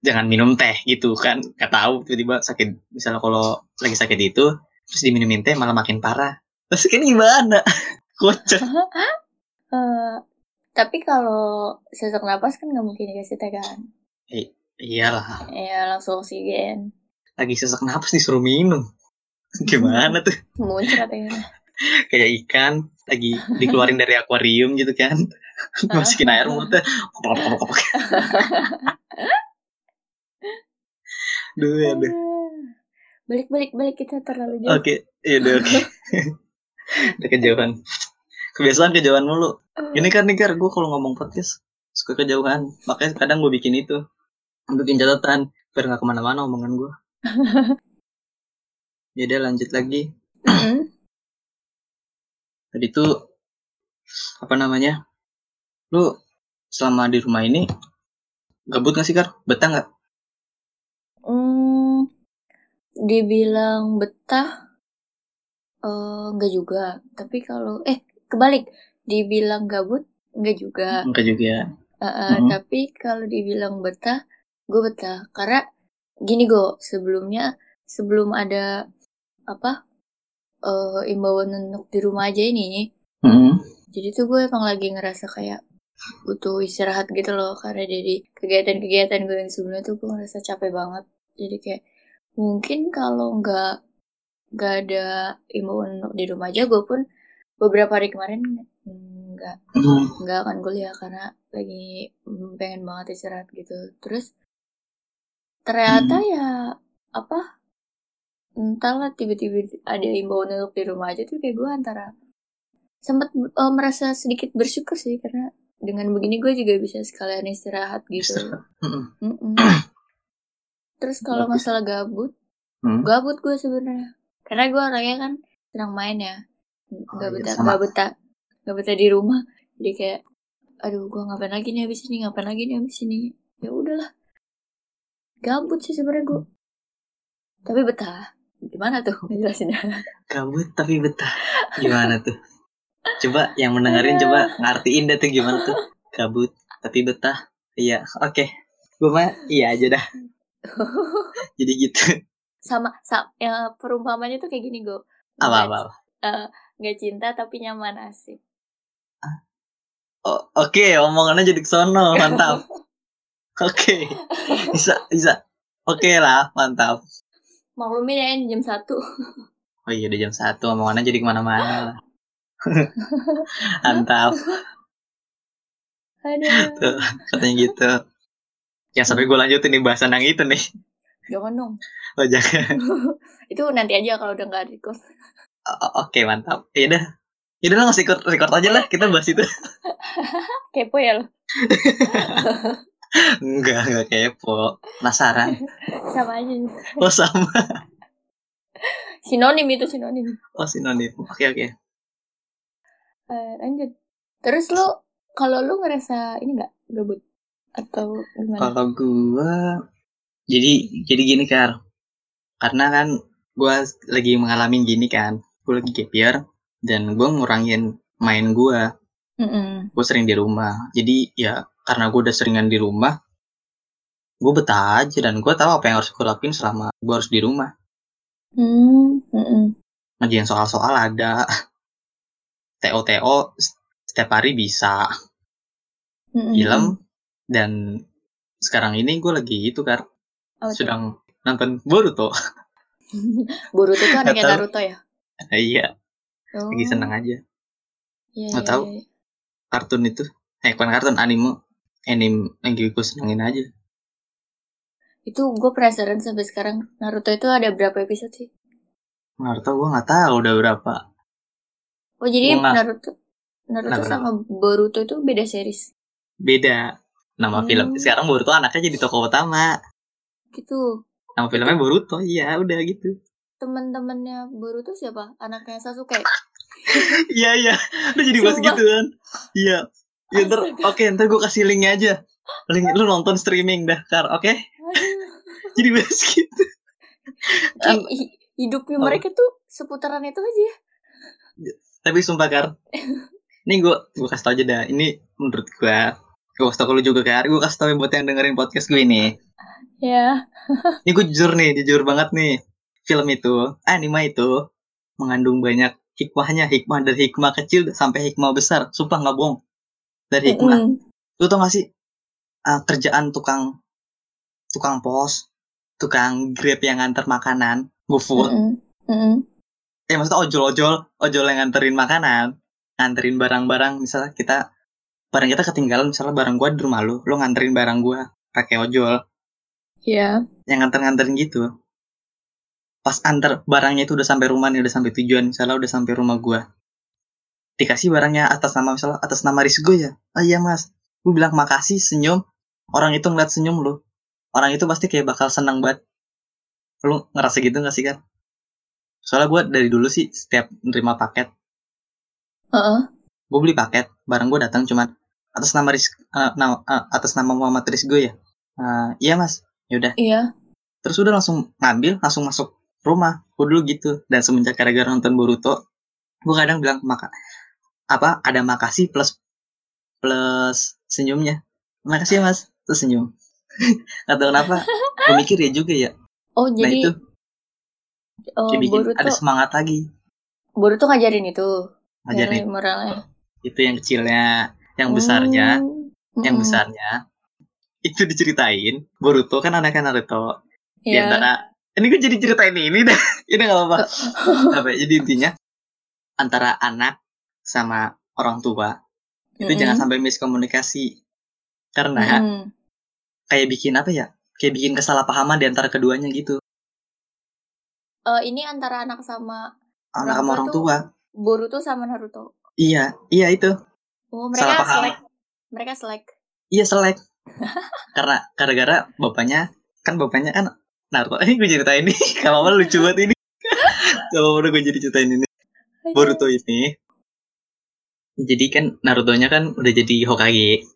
Jangan minum teh gitu kan. Gak tahu tiba-tiba sakit. Misalnya kalau lagi sakit itu terus diminumin teh malah makin parah. Terus kan gimana? Kocak. Eh, tapi kalau sesak napas kan nggak mungkin dikasih teh kan Iyalah, ya langsung oksigen lagi sesak napas disuruh minum. Gimana tuh? muncrat ya Kayak ikan lagi dikeluarin dari akuarium gitu kan. Masukin air mulutnya. Duh, aduh. balik balik balik kita terlalu jauh Oke, ya udah oke. udah kejauhan. Kebiasaan kejauhan mulu. Ini kan nih Kar, gue kalau ngomong podcast suka kejauhan. Makanya kadang gue bikin itu. Bikin catatan biar nggak ke mana-mana omongan gue. Ya udah lanjut lagi. Tadi tuh apa namanya? Lu selama di rumah ini gabut gak sih Kar? Betah nggak? Hmm, dibilang betah, eh enggak juga. Tapi kalau eh kebalik, dibilang gabut enggak juga. Enggak juga. Eh, eh, Mhm. Tapi kalau dibilang betah, gue betah. Karena gini go, sebelumnya sebelum ada apa eh imbauan untuk di rumah aja ini, Mm-mm. jadi tuh gue emang lagi ngerasa kayak butuh istirahat gitu loh karena dari kegiatan-kegiatan gue yang sebelumnya tuh gue ngerasa capek banget. Jadi kayak mungkin kalau nggak nggak ada imbauan untuk di rumah aja gue pun beberapa hari kemarin nggak Mm. nggak akan kuliah karena lagi pengen banget istirahat gitu. Terus ternyata ya apa entahlah tiba-tiba ada imbauan untuk di rumah aja tuh kayak gue antara sempat eh, merasa sedikit bersyukur sih karena dengan begini gue juga bisa sekalian istirahat gitu. Istirahat. Terus kalau masalah gabut Mm. gabut gue sebenarnya. Karena gue orangnya kan senang main ya. Nggak iya, betah nggak betah nggak betah di rumah. Jadi kayak aduh gue ngapain lagi nih habis ini ngapain lagi nih habis ini. Ya udahlah. Gabut sih sebenarnya gue. Tapi betah. Gimana tuh? Ngejelasinnya Gabut tapi betah. Gimana tuh? Coba yang mendengarin coba ngartiin deh tuh gimana tuh. Gabut tapi betah. Iya, oke. Gue mah iya aja dah. Jadi gitu. sama, sa- ya, perumpamannya tuh kayak gini gue Apa apa. apa. nggak cinta tapi nyaman asik Oh, oke, omongannya jadi kesono, mantap. Oke. Bisa, bisa. Oke lah, mantap. maklumin ya jam satu Oh iya udah jam satu, omongannya jadi ke mana-mana mantap. aduh Tuh, katanya gitu. Ya sampai gue lanjutin nih bahasan yang itu nih. jangan dong Oh jangan. itu nanti aja kalau udah nggak record O- Oke mantap. Ya udah. Ya udah ngasih record, record aja lah kita bahas itu. kepo ya lo Enggak, enggak kepo. Penasaran. sama aja Oh sama. sinonim itu sinonim Oh sinonim. Oke oke. Eh, lanjut terus lo kalau lu ngerasa ini nggak gabut atau gimana Kalau gua jadi jadi gini Kar. Karena kan gua lagi mengalami gini kan. Gua lagi gap year dan gua ngurangin main gua. Mm-mm. Gua sering di rumah. Jadi ya karena gua udah seringan di rumah, gua betah aja dan gua tahu apa yang harus gua lakuin selama gua harus di rumah. Hmm, mm-mm. Ngerjain soal-soal ada. TO-TO setiap hari bisa. Mm-mm. Film dan sekarang ini gue lagi itu kan Apa tuh? sedang nonton Boruto. Boruto tuh anaknya. Naruto ya iya, oh. lagi seneng aja. Iya, Nggak iya, tahu. iya. Kartun itu, eh bukan kartun, anime, anime lagi gue senengin aja. itu gue penasaran sampai sekarang Naruto itu ada berapa episode sih Naruto gue nggak tahu udah berapa. Oh jadi Gua nggak- Naruto Naruto Kenapa, sama Boruto itu beda series beda nama Hmm. film sekarang Boruto anaknya jadi tokoh utama gitu. nama filmnya Boruto iya udah gitu Teman-temannya Boruto siapa? Anaknya Sasuke. iya iya udah jadi bahas gitu kan iya ya ntar oke ntar gue kasih linknya aja link lu nonton streaming dah kar oke Aduh. jadi bahas gitu hi- hidupnya Apa? mereka tuh seputaran itu aja. Tapi sumpah kar. Ini gue gue kasih tau aja dah. Ini menurut gue gue kasih tau ke lu juga kar. Gue kasih tau buat yang dengerin podcast gue ini. Ya. ini gue jujur nih jujur banget nih. Film itu anime itu mengandung banyak hikmahnya. Hikmah dari hikmah kecil sampai hikmah besar. Sumpah nggak bohong. Dari hikmah. Mm-mm. lu tau gak sih ah, kerjaan tukang tukang pos tukang grab yang nganter makanan GoFood? Mm-mm. Mm-mm. Eh maksudnya ojol-ojol ojol yang nganterin makanan nganterin barang-barang. Misalnya kita barang kita ketinggalan misalnya barang gua di rumah lu lu nganterin barang gua pakai ojol. Ya. yang nganter-nganterin gitu. Pas antar barangnya itu udah sampai rumah nih udah sampai tujuan misalnya udah sampai rumah gua. Dikasih barangnya atas nama misalnya atas nama Rizgo ya. Ah iya mas. Lu bilang makasih senyum. Orang itu ngeliat senyum lu. Orang itu pasti kayak bakal senang banget. Lu ngerasa gitu gak sih kan soalnya gua dari dulu sih setiap nerima paket. Heeh. gue beli paket barang gue datang cuman atas nama Riz, eh, nama- eh, atas nama Muhammad Rizgo ya. Eh, iya mas. Yaudah Iya. terus udah langsung ngambil langsung masuk rumah. Gue dulu gitu. Dan semenjak gara-gara nonton Boruto gue kadang bilang maka apa ada makasih plus plus senyumnya. Makasih ya mas. Terus senyum. Atau kenapa. Gue mikir ya juga ya. Oh nah jadi itu oh, bikin Boruto ada semangat lagi Boruto ngajarin itu. ngajarin moralnya. itu yang kecilnya yang besarnya Hmm. yang Mm-mm. besarnya itu diceritain Boruto kan anaknya Naruto di Ya. antara ini gue jadi ceritain ini dah ini gak apa-apa apa ya, jadi intinya antara anak sama orang tua itu Mm-mm. jangan sampai miskomunikasi karena Mm-mm. kayak bikin apa ya kayak bikin kesalahpahaman di antara keduanya gitu Eh, ini antara anak sama anak sama orang tua. Boruto sama Naruto. iya iya itu. Oh, Salah mereka paham. selek. Mereka selek. iya selek. Karena gara-gara bapaknya kan bapaknya kan Naruto. Ini gue ceritain ini. Kalau apa lucu banget ini. Kalau udah gue jadi ceritain ini. Boruto ini. Jadi kan Naruto-nya kan udah jadi Hokage.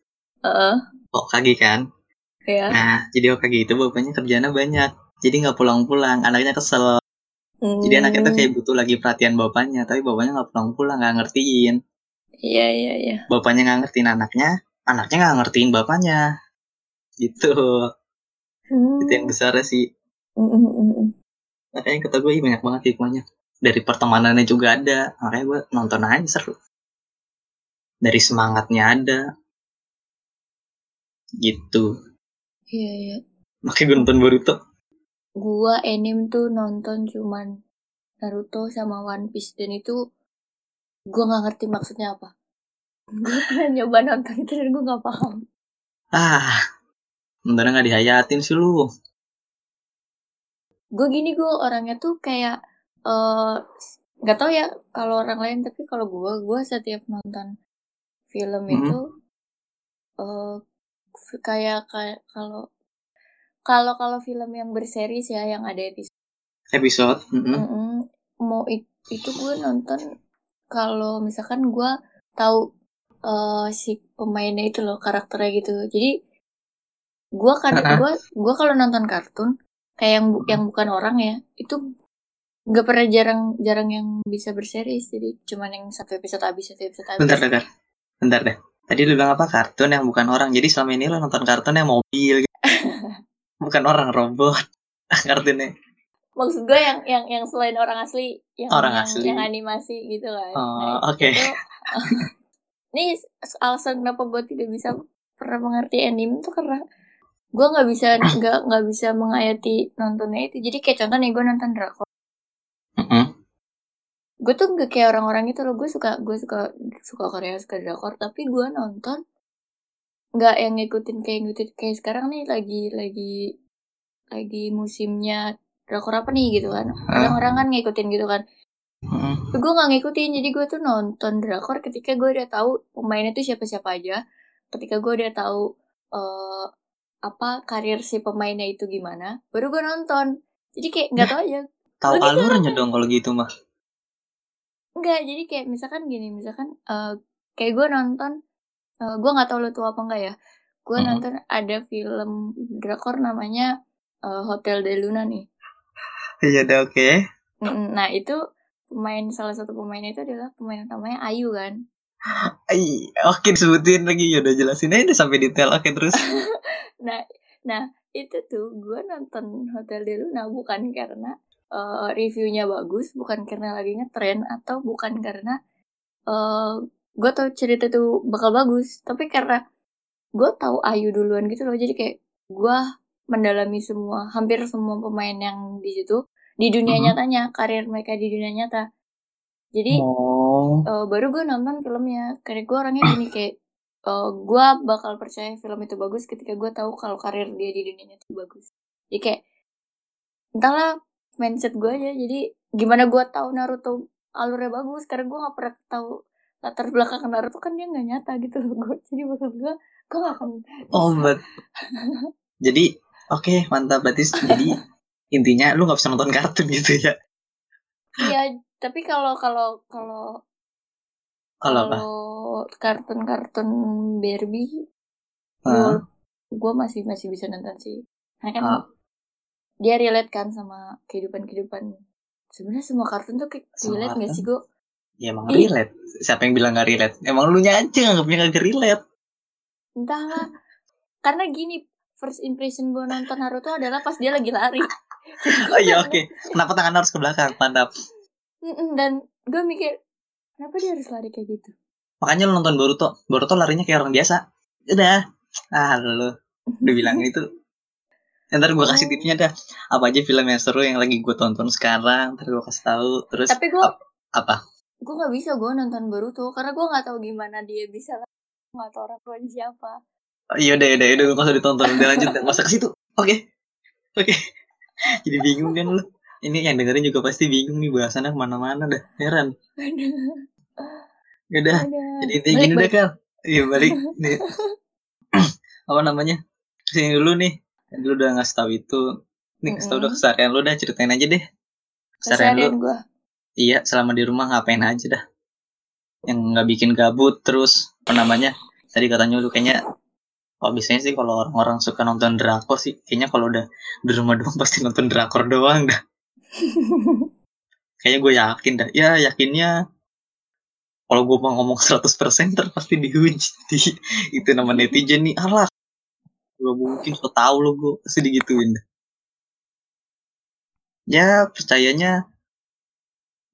Heeh. Hokage kan? Ya. nah jadi Hokage itu bapaknya kerjanya banyak. Jadi nggak pulang-pulang. Anaknya kesel jadi anaknya tuh Hmm. kayak butuh lagi perhatian bapaknya tapi bapaknya nggak pulang-pulang nggak ngertiin Iya, iya, iya. bapaknya nggak ngertiin anaknya anaknya nggak ngertiin bapaknya gitu Hmm. itu yang besar sih Mm, mm, mm, mm. makanya kata gue "Ih, banyak banget hikmahnya dari pertemanannya juga ada makanya gue nonton aja seru dari semangatnya ada gitu Iya, iya. makanya gue nonton Boruto Gua anime tuh nonton cuman Naruto sama One Piece dan itu gua nggak ngerti maksudnya apa. Gua pernah nyoba nonton itu dan gua nggak paham. ah nontonnya nggak dihayatin sih lu Gue gini gue orangnya tuh kayak eh nggak tahu ya kalau orang lain tapi kalau gua gua setiap nonton film Mhm. itu eh kayak kayak kalau kalau kalau film yang berseries ya yang ada episode episode mm-mm. Mm-mm. mau it- itu gue nonton kalau misalkan gue tahu eh, si pemainnya itu loh karakternya gitu jadi gue kadang Uh-uh. gue gue kalau nonton kartun kayak yang bu- yang bukan orang ya itu nggak pernah jarang jarang yang bisa berseries jadi cuman yang satu episode habis satu episode habis bentar bentar bentar deh tadi lu bilang apa kartun yang bukan orang jadi selama ini lu nonton kartun yang mobil gitu. bukan orang robot. Kartunnya maksud gue yang yang yang selain orang asli yang Orang yang, asli. yang animasi gitu kan Oh, Nah, oke. itu ini alasan kenapa gue tidak bisa pernah mengerti anime tuh karena gue nggak bisa nggak nggak bisa menghayati nontonnya itu. Jadi kayak contoh nih gue nonton drakor gue tuh nggak kayak orang-orang itu loh. Gue suka gue suka suka Korea suka drakor. Tapi gue nonton nggak yang ngikutin kayak ngikutin kayak sekarang nih lagi lagi lagi musimnya drakor apa nih gitu kan. Orang-orang kan ngikutin gitu kan. Mm. gue nggak ngikutin jadi gue tuh nonton drakor ketika gue udah tahu pemainnya tuh siapa-siapa aja. Ketika gue udah tahu eh apa karir si pemainnya itu gimana baru gue nonton. Jadi kayak nggak tahu aja. Tahu gitu alurnya dong kalau gitu mah. Enggak, jadi kayak misalkan gini, misalkan eh kayak gue nonton, eh gue nggak tahu lu tahu apa enggak ya. Gue Mhm. nonton ada film drakor namanya eh, Hotel de Luna nih. Iya oke. Mm, Nah itu pemain salah satu pemainnya itu adalah pemain utamanya Ayu kan. Ai, oke disebutin lagi ya udah jelasin aja udah sampai detail. Oke terus. Nah, nah itu tuh gue nonton Hotel de Luna bukan karena eh, reviewnya bagus, bukan karena lagi ngetren atau bukan karena eh gue tahu cerita itu bakal bagus, tapi karena gue tahu Ayu duluan gitu loh, jadi kayak gue mendalami semua, hampir semua pemain yang di situ di dunia Mhm. nyatanya, karir mereka di dunia nyata. Jadi Oh. eh, baru gue nonton filmnya, karena gue orangnya gini kayak eh, gue bakal percaya film itu bagus ketika gue tahu kalau karir dia di dunia nyata itu bagus. Jadi kayak entahlah mindset gue aja. Jadi gimana gue tahu Naruto alurnya bagus karena gue nggak pernah tahu latar belakang Naruto kan dia nggak nyata gitu loh gue. Jadi maksud gue gue gak akan Oh, but jadi oke mantap berarti jadi intinya lu nggak bisa nonton kartun gitu ya? Iya, tapi kalau kalau kalau Kalau kartun-kartun Barbie, Hah? gue masih masih bisa nonton sih. Karena kan Ah. dia relate kan sama kehidupan-kehidupan. Sebenarnya semua kartun tuh relate gak kartun? sih gue? Ya emang Ih. relate. Siapa yang bilang gak relate? Emang lu nya aja nganggapnya gak relate. Entahlah. Karena gini, first impression gue nonton Naruto adalah pas dia lagi lari. Oh iya oke. Kenapa tangan harus ke belakang? Mantap. Dan gue mikir, kenapa dia harus lari kayak gitu? Makanya lu nonton Boruto. Boruto larinya kayak orang biasa. Udah. Ah lu. Udah bilang itu. Ntar gue kasih Oh. tipsnya dah. Apa aja film yang seru yang lagi gue tonton sekarang. Ntar gue kasih tahu. Terus Tapi gue ap- apa? Gue nggak bisa gue nonton Boruto karena gue nggak tahu gimana dia bisa nggak tahu orang tuanya siapa. Oh, iya udah udah udah gak usah ditonton. Udah lanjut. Gak usah ke situ. Oke. Oke. Jadi bingung kan lu. Ini yang dengerin juga pasti bingung nih bahasannya ke mana-mana dah. Heran. Ya udah. Jadi intinya Balik, gini deh kan. Iya balik. Nih. apa namanya? Ke sini dulu nih. Lu udah ngasih tahu itu. Nih kasih tahu udah Mm-mm. keseharian lu dah ceritain aja deh. Keseharian lu. Gue. Iya selama di rumah ngapain aja dah. Yang nggak bikin gabut terus apa namanya? Tadi katanya lu kayaknya kalau biasanya sih kalau orang-orang suka nonton drakor sih kayaknya kalau udah di rumah doang pasti nonton drakor doang dah. Kayaknya gue yakin dah. Ya yakinnya kalau gue mau ngomong 100% ntar pasti dihujati. Itu nama netizen nih. Alah. Gue mungkin so tau lo gue pasti digituin dah. Ya percayanya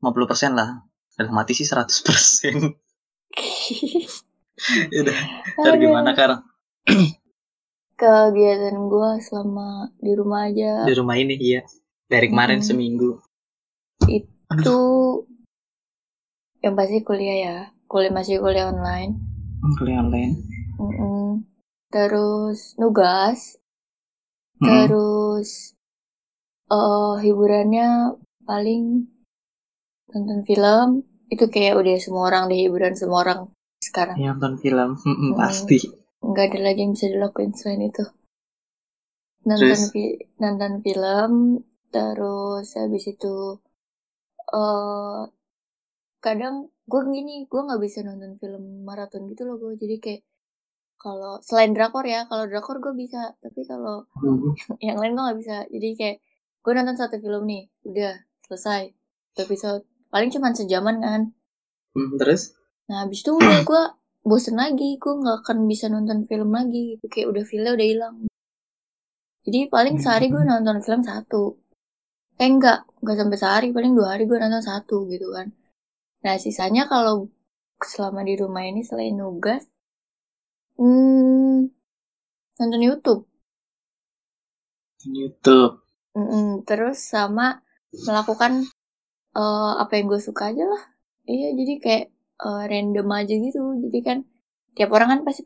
50% lah. Dalam mati sih 100%. ya udah. Ntar gimana Kar? Kegiatan gue selama di rumah aja Di rumah ini iya. Dari kemarin Mm-mm. seminggu. Aduh. itu yang pasti kuliah ya. Kuliah masih kuliah online. Hmm, Kuliah online. Mm-mm. Terus nugas. Mm-mm. Terus eh hiburannya paling nonton film. Itu kayak udah semua orang deh hiburan semua orang sekarang. Ya, nonton film. Mm-mm, Mm. Pasti. Nggak ada lagi yang bisa dilakuin selain itu. Nonton Terus? fi- nonton film, terus habis itu eh kadang gue gini, gue nggak bisa nonton film maraton gitu loh gue. Jadi kayak kalau selain drakor ya, kalau drakor gue bisa, tapi kalau Mm. yang lain gue nggak bisa. Jadi kayak gue nonton satu film nih, udah selesai satu episode. Paling cuma sejaman kan. Mm, Terus? Nah habis itu udah gue bosen lagi, gue nggak akan bisa nonton film lagi gitu. Kayak udah filmnya udah hilang. Jadi paling sehari gue nonton film satu. Eh enggak, enggak sampai sehari, paling dua hari gue nonton satu gitu kan. Nah sisanya kalau selama di rumah ini selain nugas, hmm, nonton YouTube. YouTube. Mm-mm, terus sama melakukan eh, apa yang gue suka aja lah. Iya, jadi kayak eh, random aja gitu. Jadi kan tiap orang kan pasti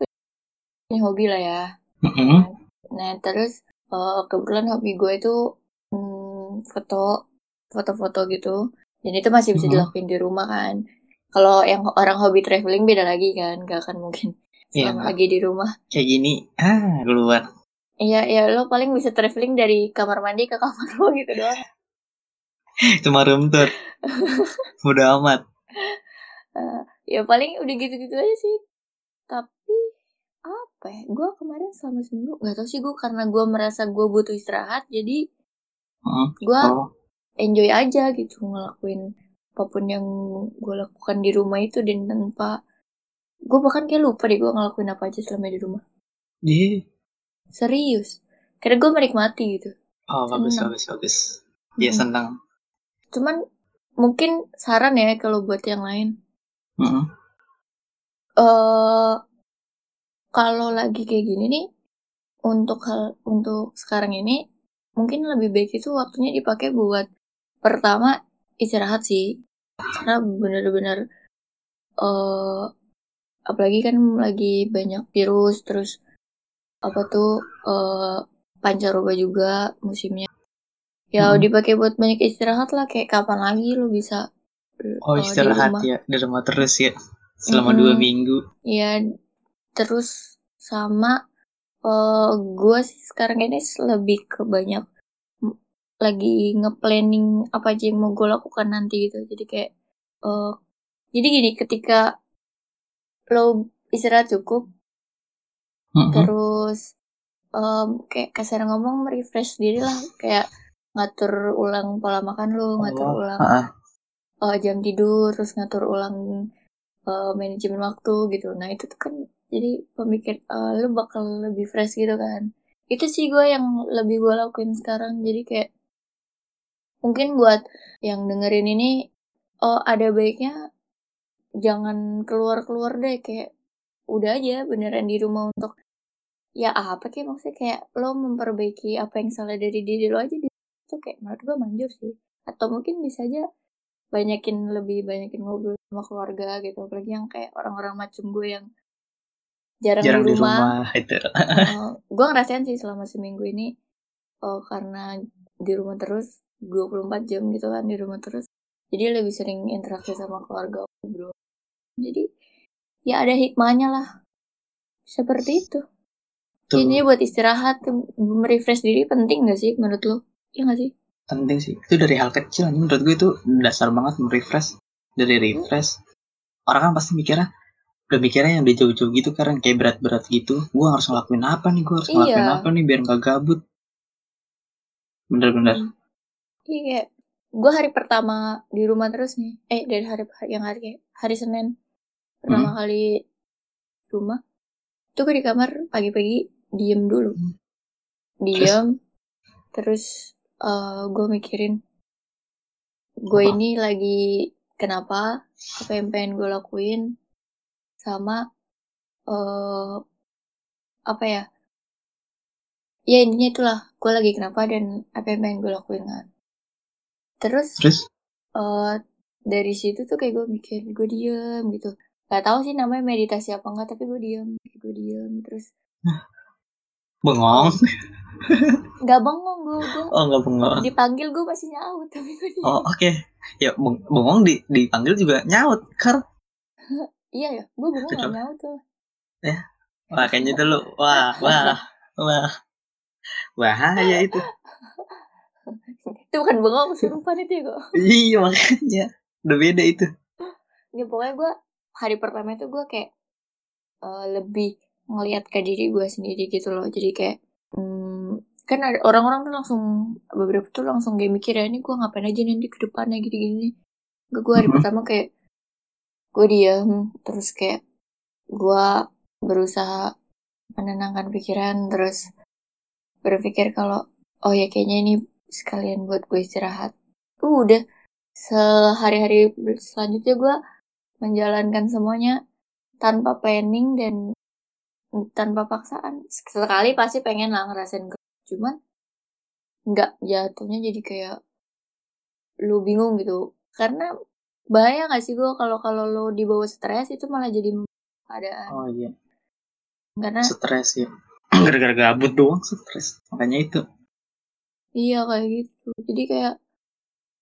punya hobi lah ya. Mm-mm. Nah, terus eh, kebetulan hobi gue itu mm, foto, foto-foto gitu. dan itu masih bisa Mhm. dilakuin di rumah kan kalau yang orang hobi traveling beda lagi kan gak akan mungkin Iya, selama lagi di rumah kayak gini ah keluar Iya, ya lo paling bisa traveling dari kamar mandi ke kamar lo gitu doang. Cuma room tour udah amat Eh, ya paling udah gitu-gitu aja sih. Tapi apa ya? Gue kemarin selama seminggu nggak tahu sih gue karena gue merasa gue butuh istirahat, jadi gue oh enjoy aja gitu ngelakuin apa pun yang gue lakukan di rumah itu dan tanpa gue bahkan kayak lupa deh gue ngelakuin apa aja selama di rumah. iya Serius. Karena gue menikmati gitu. oh bagus Seneng. bagus bagus dia Mm-mm. senang Cuman mungkin saran ya kalau buat yang lain. Heeh. eh kalau lagi kayak gini nih untuk hal untuk sekarang ini mungkin lebih baik itu waktunya dipakai buat pertama istirahat sih karena bener-bener eh apalagi kan lagi banyak virus terus apa tuh eh pancaroba juga musimnya ya Mm-mm. dipakai buat banyak istirahat lah kayak kapan lagi lo bisa oh eh, di istirahat rumah ya di rumah terus ya selama dua Mm-mm. minggu Ya, terus sama eh gue sih sekarang ini lebih ke banyak lagi nge-planning apa aja yang mau gue lakukan nanti gitu. Jadi kayak eh jadi gini, ketika lo istirahat cukup, Heeh. terus em, kayak kasar ngomong refresh diri lah, kayak ngatur ulang pola makan lo, ngatur oh ulang eh, jam tidur, terus ngatur ulang eh, manajemen waktu gitu. Nah itu tuh kan jadi pemikir eh, lu bakal lebih fresh gitu kan. Itu sih gue yang lebih gue lakuin sekarang. Jadi kayak mungkin buat yang dengerin ini oh ada baiknya jangan keluar-keluar deh kayak udah aja beneran di rumah untuk ya apa kayak maksudnya kayak lo memperbaiki apa yang salah dari diri lo aja di itu kayak menurut gue manjur sih. Atau mungkin bisa aja banyakin lebih banyakin ngobrol sama keluarga gitu. Apalagi yang kayak orang-orang macam gue yang jarang, jarang di di rumah, rumah itu gue ngerasain sih selama seminggu ini oh, karena di rumah terus 24 jam gitu kan di rumah terus. Jadi lebih sering interaksi sama keluarga ngobrol. Jadi ya ada hikmahnya lah. Seperti itu. Tuh ini buat istirahat merefresh diri penting gak sih menurut lo Iya gak sih? Penting sih. Itu dari hal kecil ini menurut gue itu dasar banget merefresh. Dari refresh. Orang kan pasti mikirnya udah mikirnya yang udah jauh-jauh gitu karena kayak berat-berat gitu. Gue harus ngelakuin apa nih? Gue harus ngelakuin Iya. apa nih biar nggak gabut? Bener-bener Iya, gue hari pertama di rumah terus nih. Eh, dari hari yang hari hari Senin. Pertama kali di rumah. Tuh gue di kamar pagi-pagi diem dulu, Hmm. diem. Terus eh gue mikirin, gue ini lagi kenapa, apa yang pengen gue lakuin, sama eh apa ya? Ya intinya itulah, gue lagi kenapa dan apa yang pengen gue lakuin kan. Terus terus? eh dari situ tuh kayak gue mikir gue diem gitu. Gak tahu sih namanya meditasi apa enggak tapi gue diem gue diem terus bengong nggak bengong gue gue oh nggak bengong. Dipanggil gue masih nyaut tapi gue oh oke. Ya beng- bengong di dipanggil juga nyaut kar iya ya gue bengong gak nyaut tuh. Wah kayaknya itu lu wah wah wah. Bahaya itu. Itu bukan bengong kesurupan itu ya kok. Iya makanya. Udah beda itu. Ya pokoknya gue hari pertama itu gue kayak eh, lebih ngelihat ke diri gue sendiri gitu loh. Jadi kayak hmm, kan ada orang-orang tuh langsung beberapa tuh langsung kayak mikir ya ini gue ngapain aja nanti ke depannya gini-gini Gak gue hari Mhm. pertama kayak gue diam terus kayak gue berusaha menenangkan pikiran terus berpikir kalau oh ya kayaknya ini sekalian buat gue istirahat uh, udah sehari-hari selanjutnya gue menjalankan semuanya tanpa planning dan tanpa paksaan. Sekali pasti pengen lah ngerasain cuman nggak jatuhnya jadi kayak lu bingung gitu. Karena bahaya gak sih gue kalau kalau lo dibawa stres itu malah jadi keadaan. Oh iya. Karena stres ya gara-gara gabut doang stres. Makanya itu. Iya kayak gitu. Jadi kayak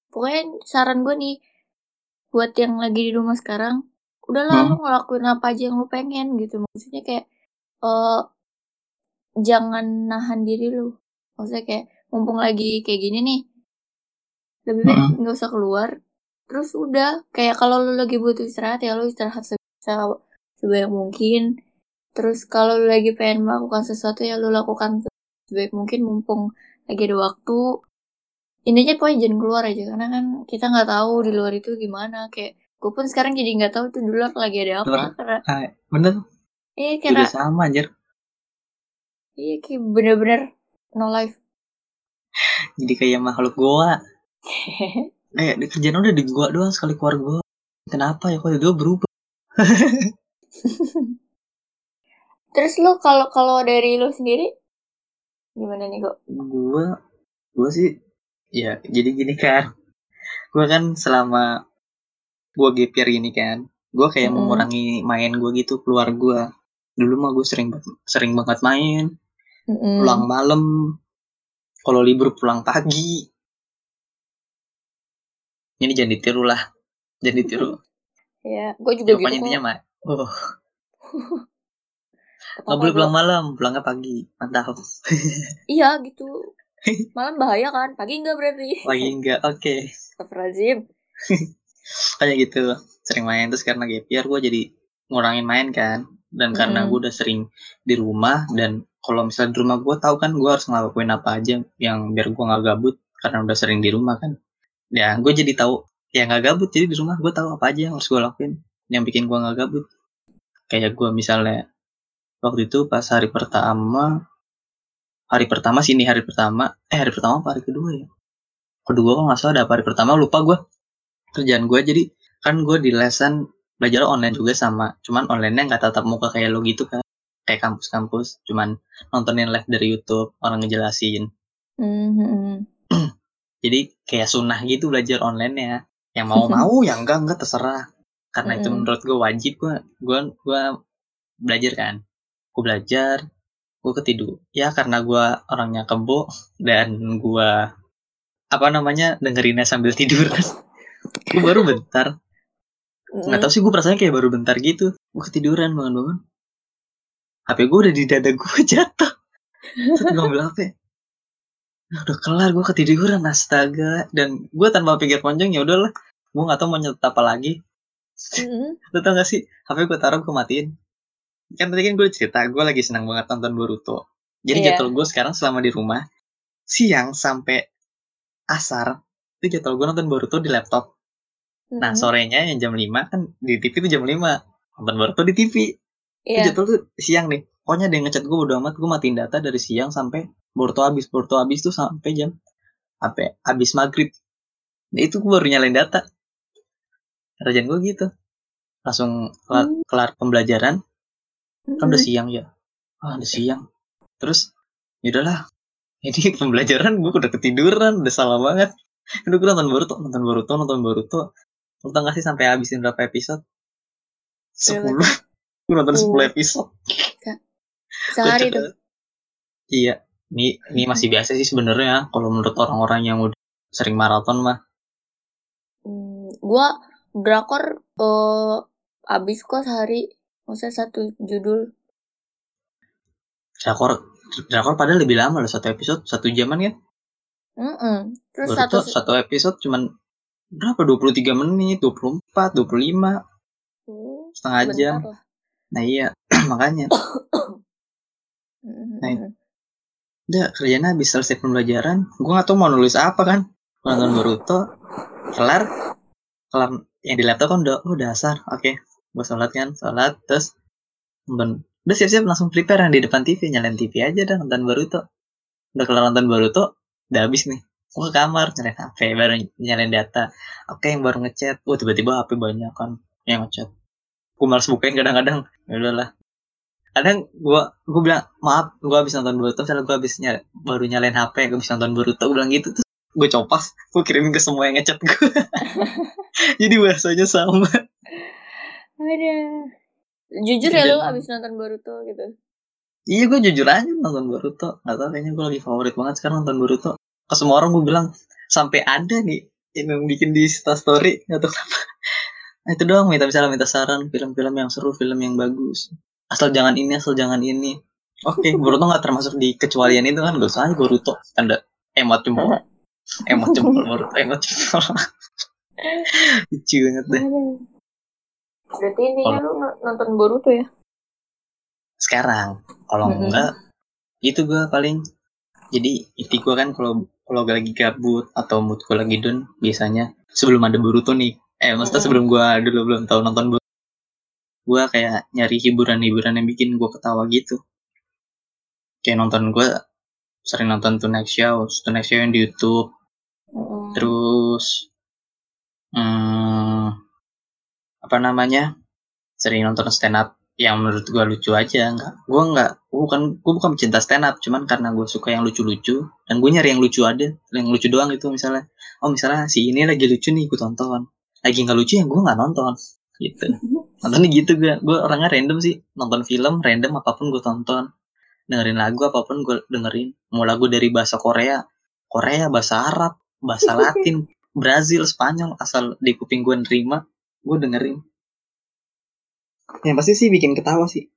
pokoknya saran gue nih buat yang lagi di rumah sekarang udahlah Hmm. lu ngelakuin apa aja yang lu pengen gitu. Maksudnya kayak eh jangan nahan diri lu. Maksudnya kayak mumpung lagi kayak gini nih lebih baik Hmm. nggak usah keluar. Terus udah kayak kalau lu lagi butuh istirahat ya lu istirahat sebisa sebaik mungkin. Terus kalau lu lagi pengen melakukan sesuatu ya lu lakukan sebaik mungkin mumpung lagi ada waktu. Intinya pokoknya jangan keluar aja karena kan kita nggak tahu di luar itu gimana. Kayak gue pun sekarang jadi nggak tahu tuh di luar lagi ada apa karena bener iya juga karena sama anjir. Iya kayak bener-bener no life. Jadi kayak makhluk goa. Eh di kerjaan udah di gua doang sekali keluar gua kenapa ya? Kok dia berubah? Terus lu kalau kalau dari lu sendiri gimana nih kok gua gua sih ya jadi gini kan gua kan selama gua gap year ini kan gua kayak Mm-mm. mengurangi main gua gitu keluar gua dulu mah gue sering banget- sering banget main. Mm-mm. pulang malam. Kalau libur pulang pagi. Ini jangan ditiru lah. Jangan ditiru. Ya gue juga pokoknya gitu intinya mah oh. Nggak boleh gua- pulang malam. Pulangnya pagi. Mantap. Iya gitu. Malam bahaya kan? Pagi enggak berarti? Pagi enggak oke. Astagfirullahaladzim. Kayak gitu. Sering main terus karena gap year gue jadi ngurangin main kan dan karena Mm-mm. gue udah sering di rumah dan kalau misalnya di rumah gue tahu kan gue harus ngelakuin apa aja yang biar gue nggak gabut karena udah sering di rumah kan. Ya gue jadi tahu ya nggak gabut jadi di rumah gue tahu apa aja yang harus gue lakuin yang bikin gue nggak gabut. Kayak gue misalnya waktu itu pas hari pertama hari pertama sini hari pertama eh hari pertama apa hari kedua ya? Kedua kok nggak salah ada apa hari pertama lupa gue kerjaan gue jadi kan gue di lesan belajar online juga sama. Cuman online-nya nggak tatap muka kayak lo gitu kan kayak kampus-kampus. Cuman nontonin live dari YouTube orang ngejelasin. Mhm. jadi kayak sunnah gitu belajar online ya yang mau mau yang enggak enggak terserah. Karena itu Mm-mm. menurut gue wajib gue gue gue belajar kan. Gue belajar gue ketidur ya karena gue orangnya kebo dan gue apa namanya dengerinnya sambil tidur. Gue baru bentar nggak tahu sih gue perasaannya kayak baru bentar gitu. Gue ketiduran bangun-bangun. HP gue udah di dada gue jatuh. Terus gue ambil HP Nah, udah kelar gue ketiduran astaga. Dan gue tanpa pikir panjang ya udahlah. Gue nggak tahu mau nyetet apa lagi. Mhm. lu tau gak sih HP gue taruh gue matiin. Kan tadi kan gue cerita gue lagi senang banget nonton Boruto. Jadi Iya. jadwal gue sekarang selama di rumah siang sampai asar itu jadwal gue nonton Boruto di laptop nah Mhm. sorenya yang jam 5 kan di TV itu jam 5 nonton Boruto di TV itu Iya. jadwal tuh siang nih. Pokoknya ada yang ngechat gue udah amat gue matiin data dari siang sampai Boruto habis Boruto habis tuh sampai jam sampai habis maghrib. Nah itu gue baru nyalain data. Kerjaan gue gitu. Langsung kelar, Hmm. kelar pembelajaran. Kan udah Mhm. siang ya. Ah udah siang. Terus yaudahlah ini pembelajaran gue udah ketiduran udah salah banget. Aduh gue nonton Boruto nonton Boruto nonton Boruto lu tau gak sih sampai habisin berapa episode Berapa 10 gue nonton Uh. 10 episode Sehari tuh. Iya, ini ini masih biasa sih sebenarnya kalau menurut orang-orang yang udah sering maraton mah. Hmm, gua drakor eh abis kok sehari. Maksudnya satu judul. Drakor drakor padahal lebih lama loh satu episode satu jaman kan. Mm-mm. Terus Baru satu tuh satu episode cuman berapa 23 menit, 24, 25, Oh, setengah jam. lah. Nah iya, makanya. Nah, Udah kerjanya habis selesai pembelajaran, gua gak tahu mau nulis apa kan. Nonton Boruto, kelar, kelar yang di laptop kan udah, oh, udah asar, oke. Gua sholat kan, sholat, terus nonton, udah siap-siap langsung prepare yang di depan TV, nyalain TV aja dah nonton Boruto. Udah kelar nonton Boruto, udah habis nih. Gua ke kamar, nyalain HP, baru nyalain data. Oke, yang baru ngechat, oh tiba-tiba HP banyak kan yang ngechat. Gua males bukain kadang-kadang, ya udahlah. Kadang gua gua bilang maaf, gua habis nonton Boruto, misalnya gua habis nyala, baru nyalain HP, gua habis nonton Boruto, gua bilang gitu terus gue copas, gue kirimin ke semua yang ngechat gue. Jadi bahasanya sama. Ada. Jujur ya lu abis nonton Boruto gitu. Iya gue jujur aja nonton Boruto. Gak tau kayaknya gue lagi favorit banget sekarang nonton Boruto. Ke semua orang gue bilang sampai ada nih yang bikin di Insta story atau kenapa Nah, itu doang minta misalnya minta saran film-film yang seru, film yang bagus. Asal jangan ini, asal jangan ini. Oke, Boruto nggak termasuk di kecualian itu kan, gak usah aja Boruto. Tanda emot jempol. Emot jempol Boruto, emot jempol. Lucu banget deh. Berarti intinya lu nonton Boruto ya? Sekarang, kalau Mm-mm. enggak, itu gue paling jadi inti gue kan kalau kalau lagi gabut atau mood gue lagi down biasanya sebelum ada Boruto nih. Eh maksudnya Mm-mm. sebelum gue dulu belum tahu nonton Boruto. Gue kayak nyari hiburan-hiburan yang bikin gue ketawa gitu. Kayak nonton gue sering nonton Tonight Show Tonight Show yang di YouTube. Mm-mm. terus hmm, apa namanya? Sering nonton stand up yang menurut gue lucu aja nggak gue nggak gua bukan gue bukan pecinta stand up cuman karena gue suka yang lucu-lucu dan gue nyari yang lucu ada yang lucu doang itu misalnya. Oh misalnya si ini lagi lucu nih gue tonton. Lagi nggak lucu yang gue nggak nonton. Gitu. Nontonnya gitu gue gue orangnya random sih. Nonton film random apa pun gue tonton. Dengerin lagu apa pun gue dengerin. Mau lagu dari bahasa Korea. Korea bahasa Arab bahasa Latin Brazil Spanyol asal di kuping gue nerima gue dengerin yang pasti sih bikin ketawa sih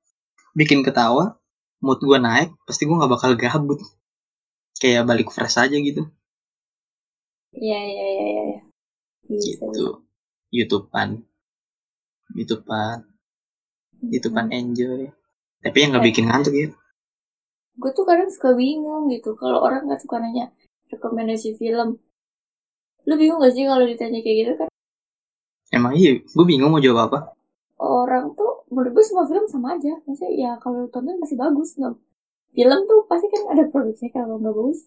bikin ketawa mood gue naik pasti gue nggak bakal gabut kayak balik fresh aja gitu Iya, iya, iya, iya. bisa. gitu YouTubean YouTubean YouTubean enjoy tapi yang nggak Eh. bikin ngantuk ya Gue tuh kadang suka bingung gitu. Kalau orang nggak suka nanya rekomendasi film. Lu bingung gak sih kalau ditanya kayak gitu kan? emang iya gue bingung mau jawab apa menurut gue semua film sama aja. Maksudnya ya kalau lu tonton masih bagus. Nggak? Film tuh pasti kan ada produksinya. Kalau nggak bagus,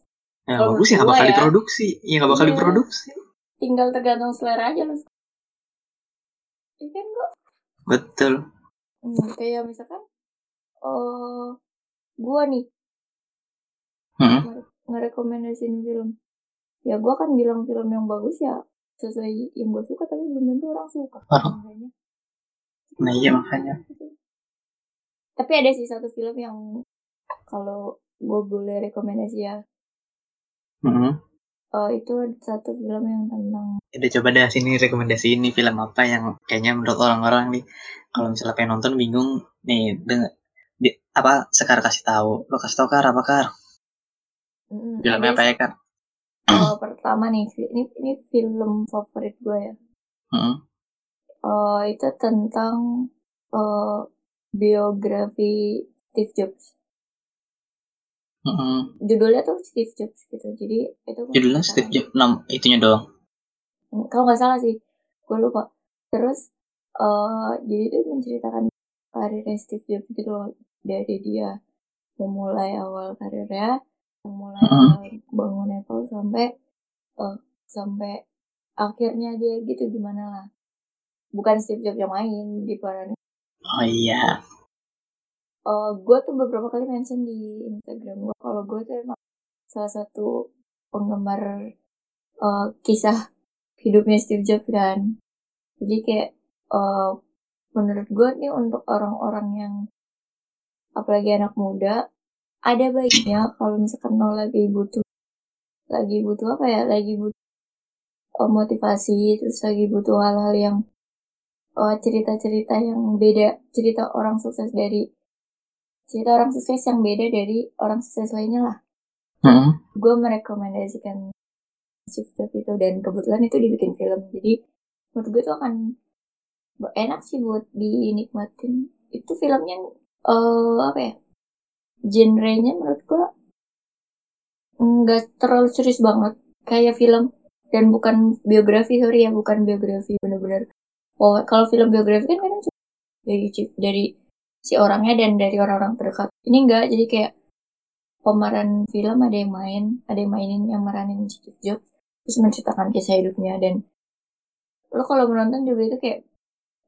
ya Kalau bagus ya nggak bakal ya. diproduksi ya nggak bakal Iya. diproduksi tinggal tergantung selera aja lu. Iya kan kok? betul Hmm, kayak misalkan, oh, gua nih Hmm. ngerekomendasiin film. Ya gua kan bilang film yang bagus ya sesuai yang gue suka tapi belum tentu orang suka. Makanya. Nah, iya, makanya. Tapi ada sih satu film yang kalau gue boleh rekomendasi ya, Hmm. eh, itu satu film yang tentang Udah coba dah sini rekomendasi ini film apa yang kayaknya menurut orang-orang nih kalau misalnya pengen nonton bingung nih denger di, apa sekar kasih tahu lo kasih tahu kar apa kar Mm, filmnya apa ya kar eh, pertama nih ini ini film favorit gue ya. Hmm. Eh, itu tentang eh, biografi Steve Jobs. Hmm. Judulnya tuh Steve Jobs gitu. Jadi itu judulnya Steve Jobs nam itunya doang Hmm, kalau nggak salah sih gue lupa terus eh jadi itu menceritakan karirnya Steve Jobs gitu loh dari dia memulai awal karirnya memulai Mhm. awal bangun Apple sampai eh, sampai akhirnya dia gitu gimana lah bukan Steve Jobs yang main di peran. Oh iya. Eh gue tuh beberapa kali mention di Instagram gue kalau gue tuh emang salah satu penggemar eh, kisah hidupnya Steve Jobs kan. Jadi kayak eh, menurut gue nih untuk orang-orang yang apalagi anak muda ada baiknya kalau misalkan lo lagi butuh lagi butuh apa ya? Lagi butuh motivasi terus lagi butuh hal-hal yang eh, cerita-cerita yang beda cerita orang sukses dari cerita orang sukses yang beda dari orang sukses lainnya lah. Hmm. gue merekomendasikan Jobs itu dan kebetulan itu dibikin film. Jadi menurut gue itu akan enak sih buat dinikmatin. Itu filmnya eh apa ya genrenya menurut gue nggak terlalu serius banget. Kayak film dan bukan biografi sorry ya bukan biografi bener-bener oh kalau film biografi kan kadang dari dari si orangnya dan dari orang-orang terdekat. Ini enggak jadi kayak pemeran film ada yang main ada yang mainin yang meranin Steve Jobs terus menceritakan kisah hidupnya. Dan lo kalau menonton juga itu kayak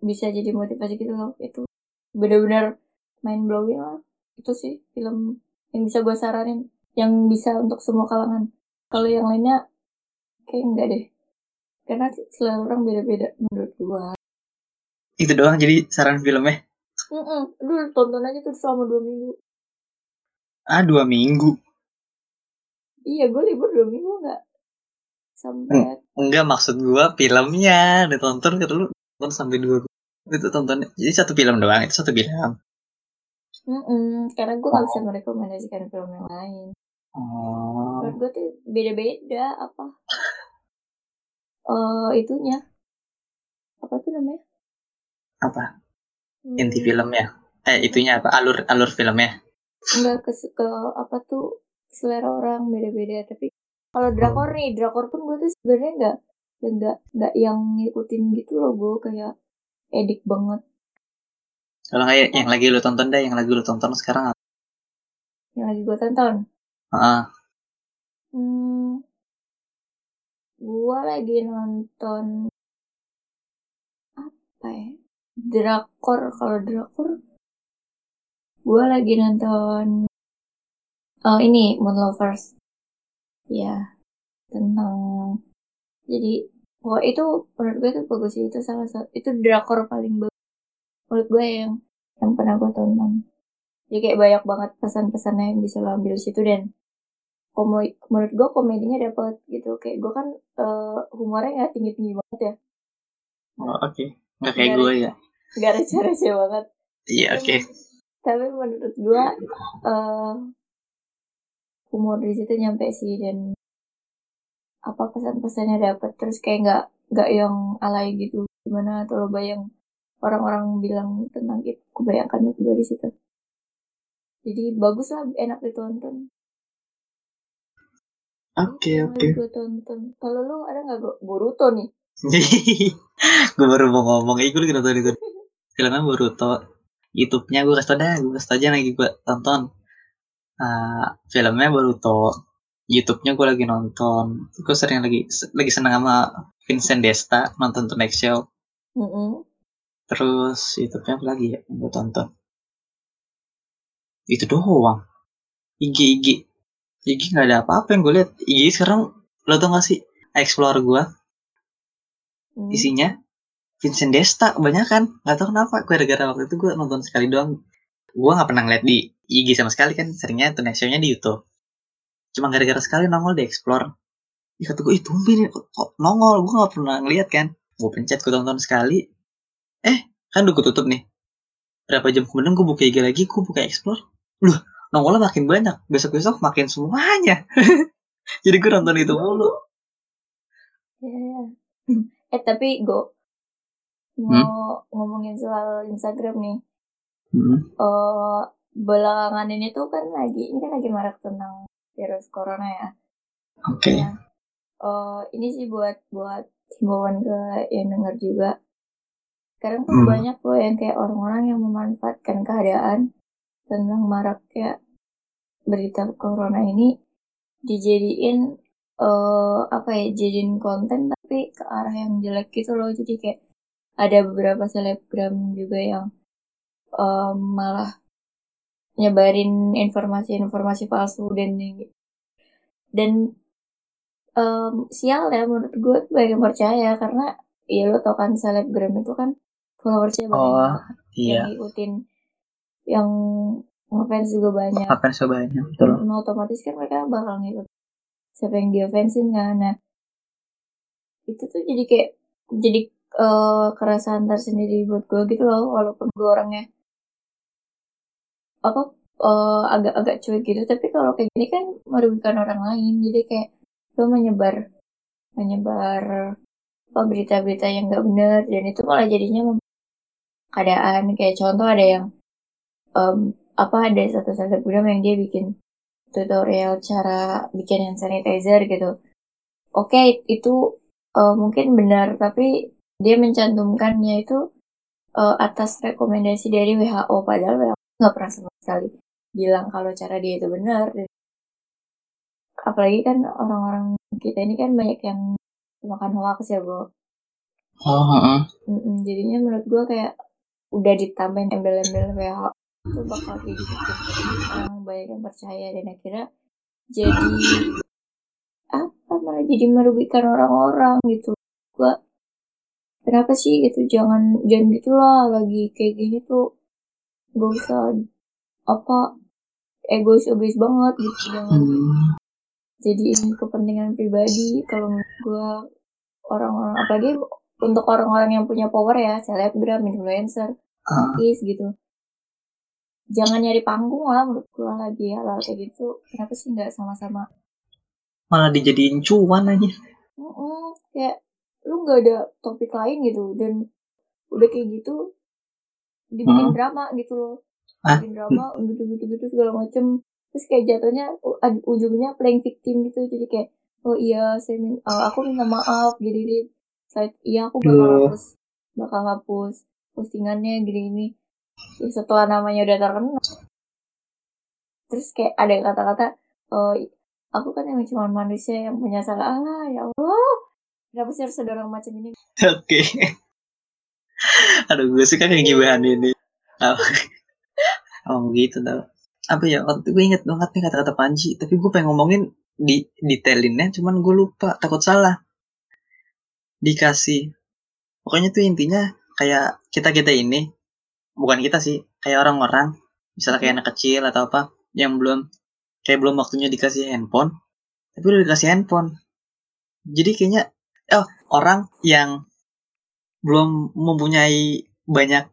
bisa jadi motivasi gitu loh. Itu benar-benar mind blowing lah. Itu sih film yang bisa gue saranin yang bisa untuk semua kalangan. Kalau yang lainnya kayak enggak deh. Karena selera orang beda-beda menurut gue itu doang jadi saran filmnya? Mm-mm. Aduh, tonton aja tuh selama dua minggu. Ah dua minggu? Iya gue libur dua minggu nggak sampai. Enggak maksud gua filmnya. Ditonton kata lu nonton sampai dua itu tonton jadi satu film doang itu satu film. Mm-mm, karena gue gak bisa merekomendasikan film yang lain. oh. Menurut gue tuh beda-beda apa? Eh itunya. Apa tuh namanya? Apa? Hmm, inti filmnya eh itunya apa? Alur alur filmnya? Enggak ke, ke apa tuh selera orang beda-beda. Tapi kalau drakor nih drakor pun gue tuh sebenarnya nggak nggak nggak yang ngikutin gitu loh. Gue kayak edik banget. Kalau kayak yang lagi lu tonton deh yang lagi lu tonton sekarang apa? Yang lagi gue tonton? Ah, hmm, gue lagi nonton apa ya drakor kalau drakor gue lagi nonton oh ini Moon Lovers. Ya tentang jadi oh itu menurut gue itu bagus sih itu salah satu itu drakor paling bagus menurut gue yang yang pernah gue tonton. Jadi kayak banyak banget pesan-pesannya yang bisa lo ambil situ dan komo menurut gue komedinya dapet gitu. Kayak gue kan eh, humornya nggak tinggi tinggi banget ya. Oh, oke. Nggak kayak gue ya nggak receh-receh banget. Iya oke. tapi menurut gue eh humor di situ nyampe sih dan apa pesan-pesannya dapet terus kayak nggak nggak yang alay gitu. Gimana atau lo bayang orang-orang bilang tentang itu kebayangkan gue di situ. Jadi bagus lah enak ditonton. Oke oke. lagi gue tonton. Kalau lu ada nggak gue Boruto nih? Gue baru mau ngomong itu lagi nonton itu filmnya Boruto. YouTube-nya gue kasih tau dah gue kasih tau aja lagi gue tonton. Ah, filmnya Boruto. YouTube-nya gue lagi nonton. Gue sering lagi lagi seneng sama Vincent Desta nonton The Next Show. Mm-mm. terus YouTube-nya apa lagi ya yang gue tonton? Itu doang. IG IG IG nggak ada apa-apa yang gue lihat. IG sekarang lo tau gak sih? Explore gue Hmm. isinya Vincent Desta kebanyakan nggak tahu kenapa gara-gara waktu itu gue nonton sekali doang gue nggak pernah ngeliat di IG sama sekali kan seringnya tuh next show-nya di YouTube cuma gara-gara sekali nongol di explore Ih, kata gue, ih tumben kok, nongol, gue gak pernah ngeliat kan. Gue pencet, gue tonton sekali. Eh, kan udah gue tutup nih. Berapa jam kemudian gue buka IG lagi, gue buka explore. Loh, nongolnya makin banyak. Besok-besok makin semuanya. Jadi gue nonton itu mulu. Ya, ya. Eh tapi gue mau ngomongin soal Instagram nih. Hmm. eh belakangan ini tuh kan lagi ini kan lagi marak tentang virus corona ya. Oke. Nah, eh ini sih buat buat himbauan ke yang denger juga. Sekarang tuh Hmm. banyak loh yang kayak orang-orang yang memanfaatkan keadaan tentang maraknya berita corona ini dijadiin eh apa ya jadiin konten tapi ke arah yang jelek gitu loh jadi kayak ada beberapa selebgram juga yang em, malah nyebarin informasi-informasi palsu dan dan em, sial ya menurut gue banyak yang percaya karena ya lo tau kan selebgram itu kan followersnya banyak Oh, yang iya. ngikutin yang ngefans juga banyak Apa yang banyak? Betul. nah, otomatis kan mereka bakal ngikut siapa yang dia fansin kan nah itu tuh jadi kayak jadi eh, kerasaan tersendiri buat gue gitu loh walaupun gue orangnya apa eh, agak-agak cuek gitu. Tapi kalau kayak gini kan merugikan orang lain. Jadi kayak lo menyebar menyebar apa berita-berita yang nggak benar. Dan itu malah jadinya keadaan. Kayak contoh ada yang em, apa ada satu selebgram yang dia bikin tutorial cara bikin hand sanitizer gitu. Oke, itu eh, mungkin benar, tapi dia mencantumkannya itu eh, atas rekomendasi dari WHO, padahal WHO nggak pernah sama sekali bilang kalau cara dia itu benar. Dan apalagi kan orang-orang kita ini kan banyak yang makan hoax ya, Bo. Oh, heeh. Mm-mm, jadinya menurut gue kayak udah ditambahin embel-embel WHO itu bakal kayak gitu orang banyak yang percaya dan akhirnya jadi apa malah jadi merugikan orang-orang gitu gua kenapa sih gitu? Jangan jangan gitulah lagi kayak gini tuh gak usah apa egois egois banget gitu. Jangan Hmm. jadiin kepentingan pribadi kalau gua orang-orang apalagi untuk orang-orang yang punya power ya selebgram influencer Ah, artis gitu. Jangan nyari panggung lah menurut gue lagi ya hal kayak gitu. Kenapa sih nggak sama-sama? Malah dijadiin cuan aja. Mm-mm, kayak lu nggak ada topik lain gitu. Dan udah kayak gitu dibikin Hmm. drama gitu loh. Ah. bikin drama gitu gitu gitu segala macem. Terus kayak jatuhnya ujungnya playing victim gitu. Jadi kayak oh iya saya min eh, aku minta maaf gini gini Saya- iya aku bakal Duh. hapus. Bakal hapus postingannya gini gini Ya, setelah namanya udah terkenal. Terus kayak ada kata-kata oh aku kan emang cuma manusia yang punya salah. Allah ya Allah kenapa sih harus ada orang macam ini. Oke. Aduh gue suka kayak gibahan ini. Oh, oh gitu tau. Apa ya waktu gue inget banget nih kata-kata Panji. Tapi gue pengen ngomongin di detailinnya cuman gue lupa. Takut salah. Dikasih. Pokoknya tuh intinya kayak kita kita ini bukan kita sih kayak orang-orang misalnya kayak anak kecil atau apa yang belum kayak belum waktunya dikasih handphone tapi udah dikasih handphone. Jadi kayaknya oh orang yang belum mempunyai banyak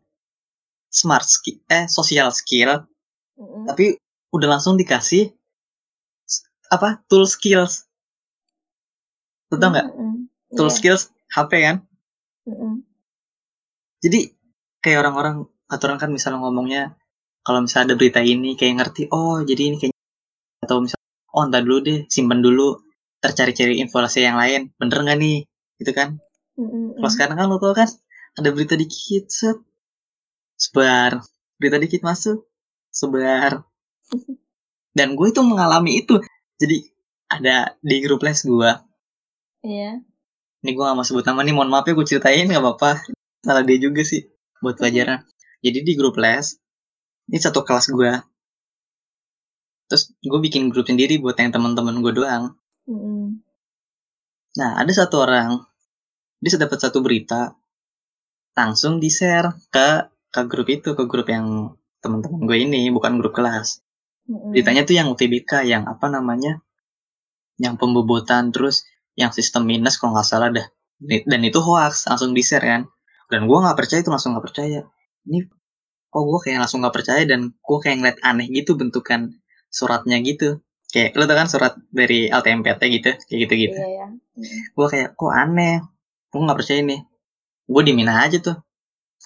smart skill eh social skill Mm-mm. tapi udah langsung dikasih apa tool skills Lu tau nggak Mm-mm. tool Iya. skills HP kan Mm-mm. jadi kayak orang-orang aturan kan misalnya ngomongnya kalau misalnya ada berita ini kayak ngerti oh jadi ini kayak atau misalnya oh entar dulu deh simpen dulu tercari-cari informasi yang lain bener nggak nih gitu kan? Mm-mm. kalau sekarang kan lo tau kan ada berita dikit set. Sebar. Berita dikit masuk sebar. Dan gue itu mengalami itu. Jadi ada di grup les gue. Iya. ini gue gak mau sebut nama nih mohon maaf ya gue ceritain nggak apa-apa. Salah dia juga sih buat pelajaran. Jadi di grup les ini satu kelas gue. Terus gue bikin grup sendiri buat yang teman-teman gue doang. Mm-mm. nah ada satu orang dia sudah dapat satu berita langsung di share ke ke grup itu ke grup yang teman-teman gue ini bukan grup kelas. Mm-mm. beritanya tuh yang UTBK yang apa namanya yang pembobotan terus yang sistem minus kalau nggak salah dah. Dan itu hoax langsung di share kan. Dan gue nggak percaya itu langsung nggak percaya. Ini kok gue kayak langsung nggak percaya dan gue kayak ngeliat aneh gitu bentukan suratnya gitu. Kayak lo tau kan surat dari LTMPT gitu kayak gitu gitu Iya. Ya. Mm-mm. gue kayak kok aneh gue nggak percaya nih gue dimin aja tuh.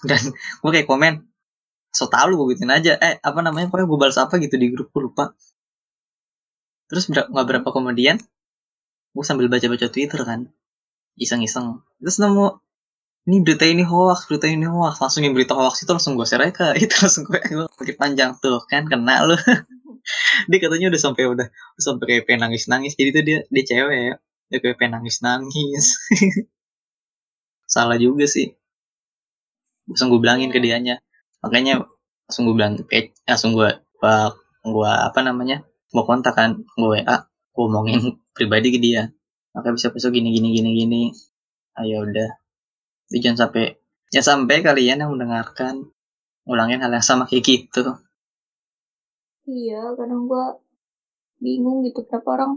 Dan gue kayak komen so tau lu gue gituin aja. Eh apa namanya pokoknya gue balas apa gitu di grup gue lupa. Terus ber- nggak berapa kemudian gue sambil baca-baca twitter kan. Iseng-iseng. Terus nemu ini berita ini hoax berita ini hoax. Langsung yang berita hoax itu langsung gue share ke itu langsung gue pakai panjang. Tuh kan kena lu. Dia katanya udah sampai udah sampai kayak pengen nangis jadi tuh dia dia cewek ya. Dia kayak pengen nangis nangis salah juga sih. Langsung gue bilangin ke dianya. Makanya langsung gue bilang eh, langsung gue gua, gua apa namanya gue kontak kan gue WA gue ngomongin pribadi ke dia. Makanya bisa besok gini gini gini. Gini ayo udah. Jadi jangan sampai jangan sampai kalian yang mendengarkan ngulangin hal yang sama kayak gitu. Iya, kadang gua bingung gitu kenapa orang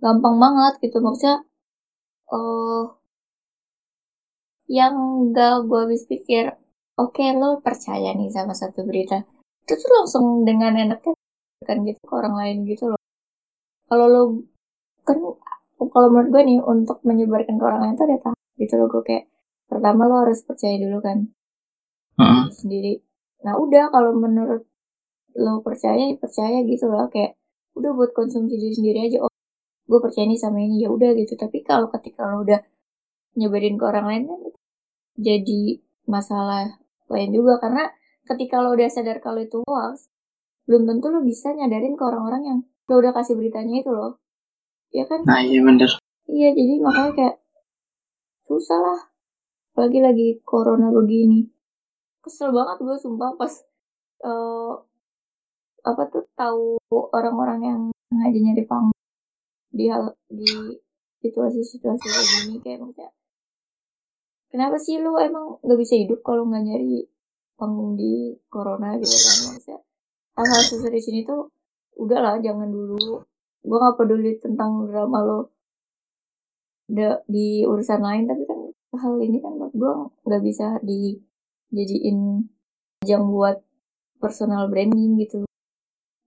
gampang banget gitu. Maksudnya eh yang gak gua habis pikir oke lo percaya nih sama satu berita. Terus lo langsung dengan enaknya kan gitu ke orang lain gitu loh. Kalau lo kan kalau menurut gue nih untuk menyebarkan ke orang lain tuh ada tahap gitu loh gue kayak pertama lo harus percaya dulu kan. Heeh. sendiri. Nah udah kalau menurut lo percaya ya percaya gitu loh kayak udah buat konsumsi diri sendiri aja oh gue percaya nih sama ini ya udah gitu. Tapi kalau ketika lo udah nyebarin ke orang lain kan jadi masalah lain juga karena ketika lo udah sadar kalau itu hoax belum tentu lo bisa nyadarin ke orang-orang yang lo udah kasih beritanya itu loh ya kan nah iya bener Iya, jadi makanya kayak susah lah. Apalagi lagi corona begini. Kesel banget gue sumpah pas eh apa tuh tahu orang-orang yang sengaja nyari panggung di hal di situasi-situasi kayak gini kayak maksudnya kenapa sih lu emang nggak bisa hidup kalau nggak nyari panggung di corona gitu kan? Maksudnya hal-hal seserius ini tuh udahlah jangan dulu. Gue nggak peduli tentang drama lo da- di urusan lain tapi kan hal ini kan buat gue nggak bisa dijadiin ajang buat personal branding gitu.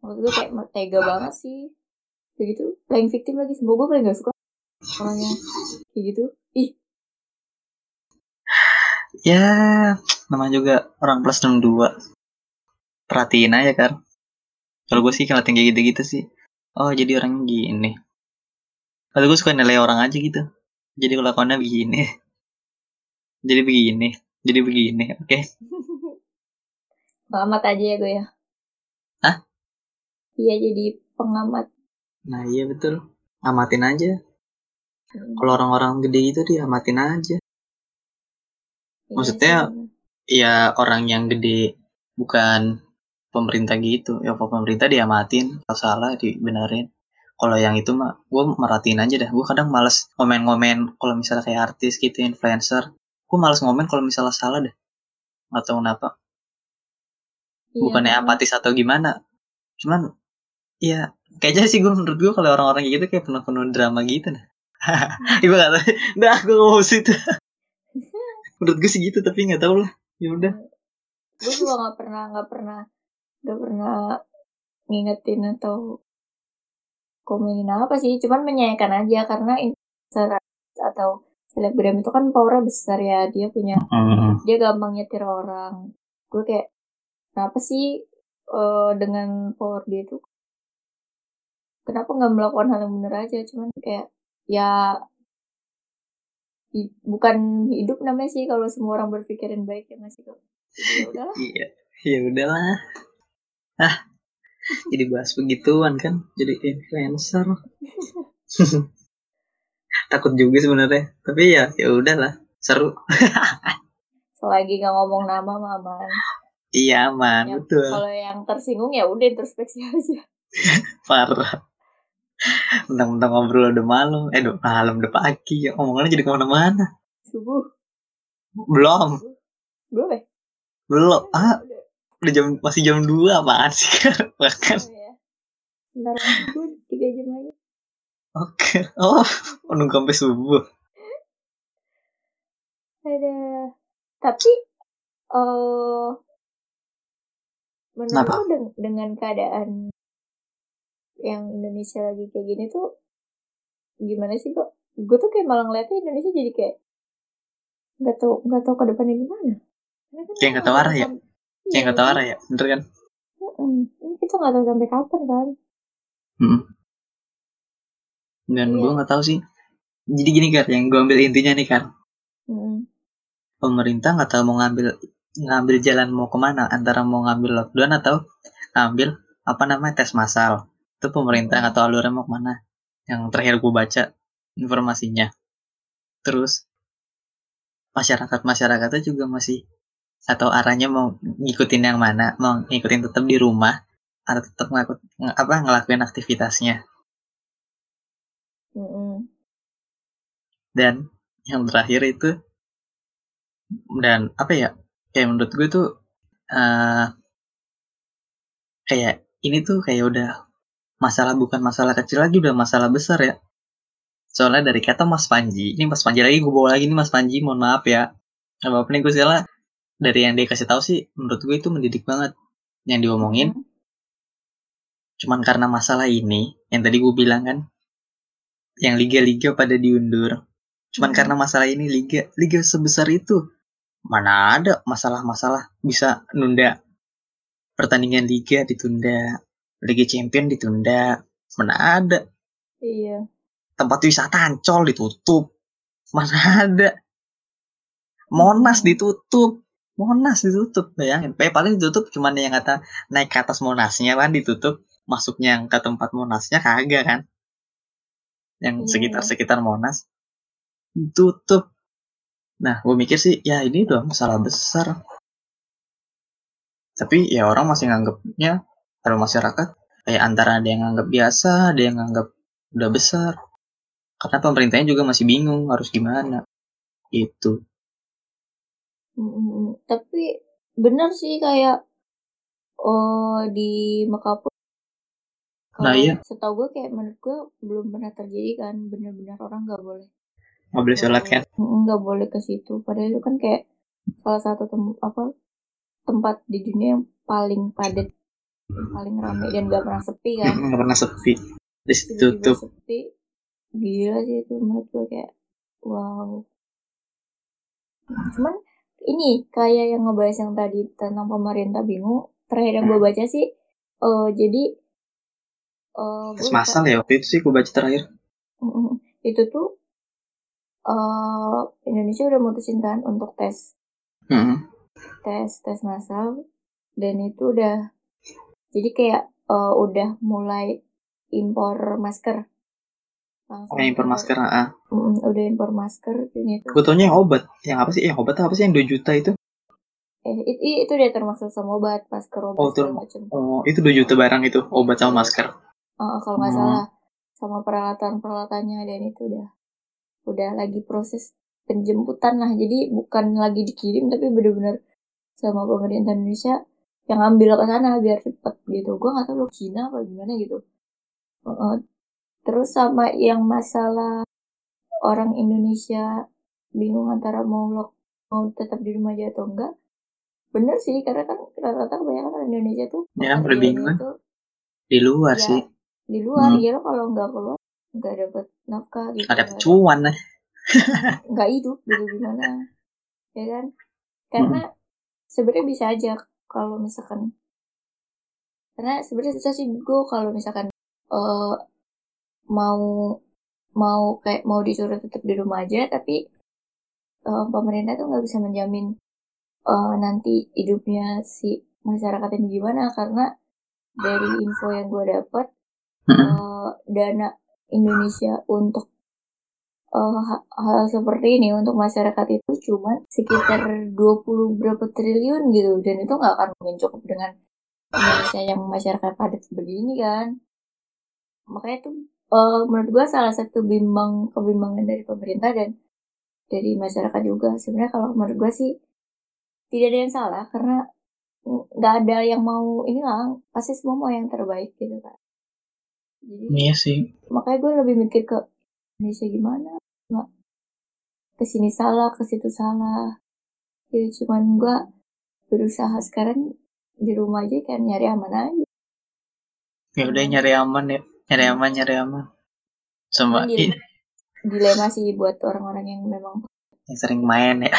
Maksud gue kayak tega banget sih. Begitu playing victim lagi. Semoga gue paling gak suka orangnya. Kayak gitu. Ih ya namanya juga orang plus 62 perhatiin aja kan kalau gue sih kalau tinggi gitu-gitu sih. Oh jadi orangnya gini. Kalau gue suka nilai orang aja gitu. Jadi kelakuannya begini. Jadi begini. Jadi begini oke? Okay? pengamat aja ya gue ya? Hah? iya jadi pengamat. Nah iya betul. Amatin aja. Hmm. kalau orang-orang gede itu dia amatin aja maksudnya sih. ya orang yang gede bukan pemerintah gitu. Ya kalau pemerintah diamatin kalau salah dibenerin. Kalau yang itu mah gue merhatiin aja dah. Gue kadang males ngomen-ngomen kalau misalnya kayak artis gitu influencer. Gue males ngomen kalau misalnya salah deh nggak tahu kenapa. Iya, bukannya karena- apatis atau gimana. Cuman ya kayaknya sih gue menurut gue kalau orang-orang kayak gitu kayak penuh-penuh drama gitu dah. Ibu gak tau dah gue ngomong situ menurut gue sih gitu tapi nggak tahu lah. Ya udah. Gue juga nggak pernah nggak pernah nggak pernah ngingetin atau komenin apa sih. Cuman menyayangkan aja karena influencer atau selebgram itu kan powernya besar ya. Dia punya Hmm. dia gampang nyetir orang. Gue kayak kenapa sih eh, dengan power dia itu kenapa nggak melakukan hal yang benar aja? Cuman kayak ya bukan hidup namanya sih kalau semua orang berpikirin baik ya masih kok ya udahlah Iya, ya udahlah. Ah, jadi bahas begituan kan, jadi influencer. Takut juga sebenarnya, tapi ya ya udahlah, seru. selagi nggak ngomong nama mama Iya aman, Ya, betul. kalau yang tersinggung ya udah introspeksi aja Parah. Mentang-mentang ngobrol udah malam, eh udah malam udah pagi, ya omongannya jadi ke mana-mana. subuh Belum, belum ya belum. Ah, Udah. udah jam masih jam 2 apaan sih kan? Bahkan. Oh, ya. Bentar lagi gue tiga jam lagi Oke. Oh, nunggu sampai subuh. ada tapi eh menurut lo deng- dengan keadaan yang Indonesia lagi kayak gini tuh gimana sih kok gue tuh kayak malah ngeliatnya Indonesia jadi kayak nggak tahu nggak tahu ke depannya gimana Karena kan Kayak nggak tahu arah ya? Kayak Iya, nggak tahu arah ya, bener kan? mm-mm. ini kita nggak tahu sampai kapan kan Mm. Dan Iya. gue nggak tahu sih. Jadi gini kan, yang gue ambil intinya nih kan, Mm-mm. pemerintah nggak tahu mau ngambil ngambil jalan mau ke mana antara mau ngambil lockdown atau ngambil apa namanya tes massal itu pemerintah tahu alurnya mau ke mana? Yang terakhir gue baca informasinya. Terus masyarakat masyarakatnya juga masih atau arahnya mau ngikutin yang mana? Mau ngikutin tetap di rumah atau tetap ngelaku, nge- apa ngelakuin aktivitasnya? Mm-mm. dan yang terakhir itu dan apa ya kayak menurut gue tuh eh kayak ini tuh kayak udah masalah bukan masalah kecil lagi udah masalah besar ya. Soalnya dari kata Mas Panji ini Mas Panji lagi gue bawa lagi nih Mas Panji mohon maaf ya. Nggak apa-apa nih gue segala dari yang dia kasih tahu sih menurut gue itu mendidik banget yang diomongin. Cuman karena masalah ini yang tadi gue bilang kan yang liga-liga pada diundur. Cuman karena masalah ini liga liga sebesar itu mana ada masalah-masalah bisa nunda pertandingan liga ditunda liga champion ditunda mana ada. Iya. Tempat wisata ancol ditutup mana ada. Monas Mhm. ditutup monas ditutup bayangin. Eh, paling ditutup cuman yang kata naik ke atas monasnya kan ditutup. Masuknya yang ke tempat monasnya kagak kan? Yang Iya, sekitar iya. sekitar monas. Tutup nah gue mikir sih ya ini udah masalah besar. Tapi ya orang masih nganggapnya kalau masyarakat. Kayak antara ada yang nganggap biasa ada yang nganggap udah besar. Karena pemerintahnya juga masih bingung harus gimana. Itu Mm-mm. Tapi benar sih kayak oh di Mekah pun Nah, iya. setahu gue kayak menurut gue belum pernah terjadi kan benar-benar orang nggak boleh nggak boleh sholat kan? Mm, nggak boleh ke situ. Padahal itu kan kayak salah satu tem apa tempat di dunia yang paling padat paling ramai dan gak pernah sepi kan. Nggak pernah sepi. Terus tutup sepi. Gila sih itu menurut gue kayak wow. Cuman ini kayak yang ngebahas yang tadi tentang pemerintah bingung. Terakhir yang gue baca sih eh jadi eh tes masal ya waktu itu sih gue baca terakhir. Itu tuh eh Indonesia udah mutusin kan untuk tes. Mm-mm. tes tes massal dan itu udah jadi kayak eh, udah mulai impor masker. Langsung impor masker ah Mm, udah impor masker gue taunya yang obat. Yang apa sih? Yang obat apa sih yang 2 juta itu? Eh itu, itu udah termasuk sama obat masker obat Oh, segala term- macam oh itu 2 juta barang itu obat sama masker. Eh, kalau nggak Hmm. salah. Sama peralatan peralatannya dan itu udah udah lagi proses penjemputan lah. Jadi bukan lagi dikirim tapi bener-bener sama pemerintah Indonesia yang ambil ke sana biar cepet gitu. Gue nggak tahu lo Cina apa gimana gitu. Heeh. terus sama yang masalah orang Indonesia bingung antara mau lock mau tetap di rumah aja atau enggak bener sih karena kan rata-rata kebanyakan orang Indonesia tuh Ya, kan. tuh di luar Ya, sih. di luar. Hmm. ya lo kalau nggak keluar nggak dapet nafkah gitu. Ada nggak- cuan lah. Nggak hidup gitu gimana? Ya kan? Karena sebenarnya bisa aja kalau misalkan karena sebenarnya susah sih gue kalau misalkan eh, mau mau kayak mau disuruh tetap di rumah aja tapi eh, pemerintah tuh nggak bisa menjamin eh, nanti hidupnya si masyarakat ini gimana karena dari info yang gue dapat Mm-mm. eh, dana Indonesia untuk ha- hal seperti ini untuk masyarakat itu cuma sekitar 20 berapa triliun gitu. Dan itu nggak akan mungkin cukup dengan Indonesia yang masyarakat padat begini kan? Makanya tuh eh, menurut gua salah satu bimbang kebimbangan dari pemerintah dan dari masyarakat juga sebenarnya kalau menurut gua sih tidak ada yang salah karena nggak ada yang mau ini lah pasti semua mau yang terbaik gitu kan jadi iya sih. makanya gue lebih mikir ke Indonesia gimana nggak ke sini salah ke situ salah. Ya cuman gue berusaha sekarang di rumah aja kan nyari aman aja. Ya udah Hmm. nyari aman ya. Nyari aman nyari aman. Sama Cuman i- dile- dilema sih buat orang-orang yang memang yang sering main ya.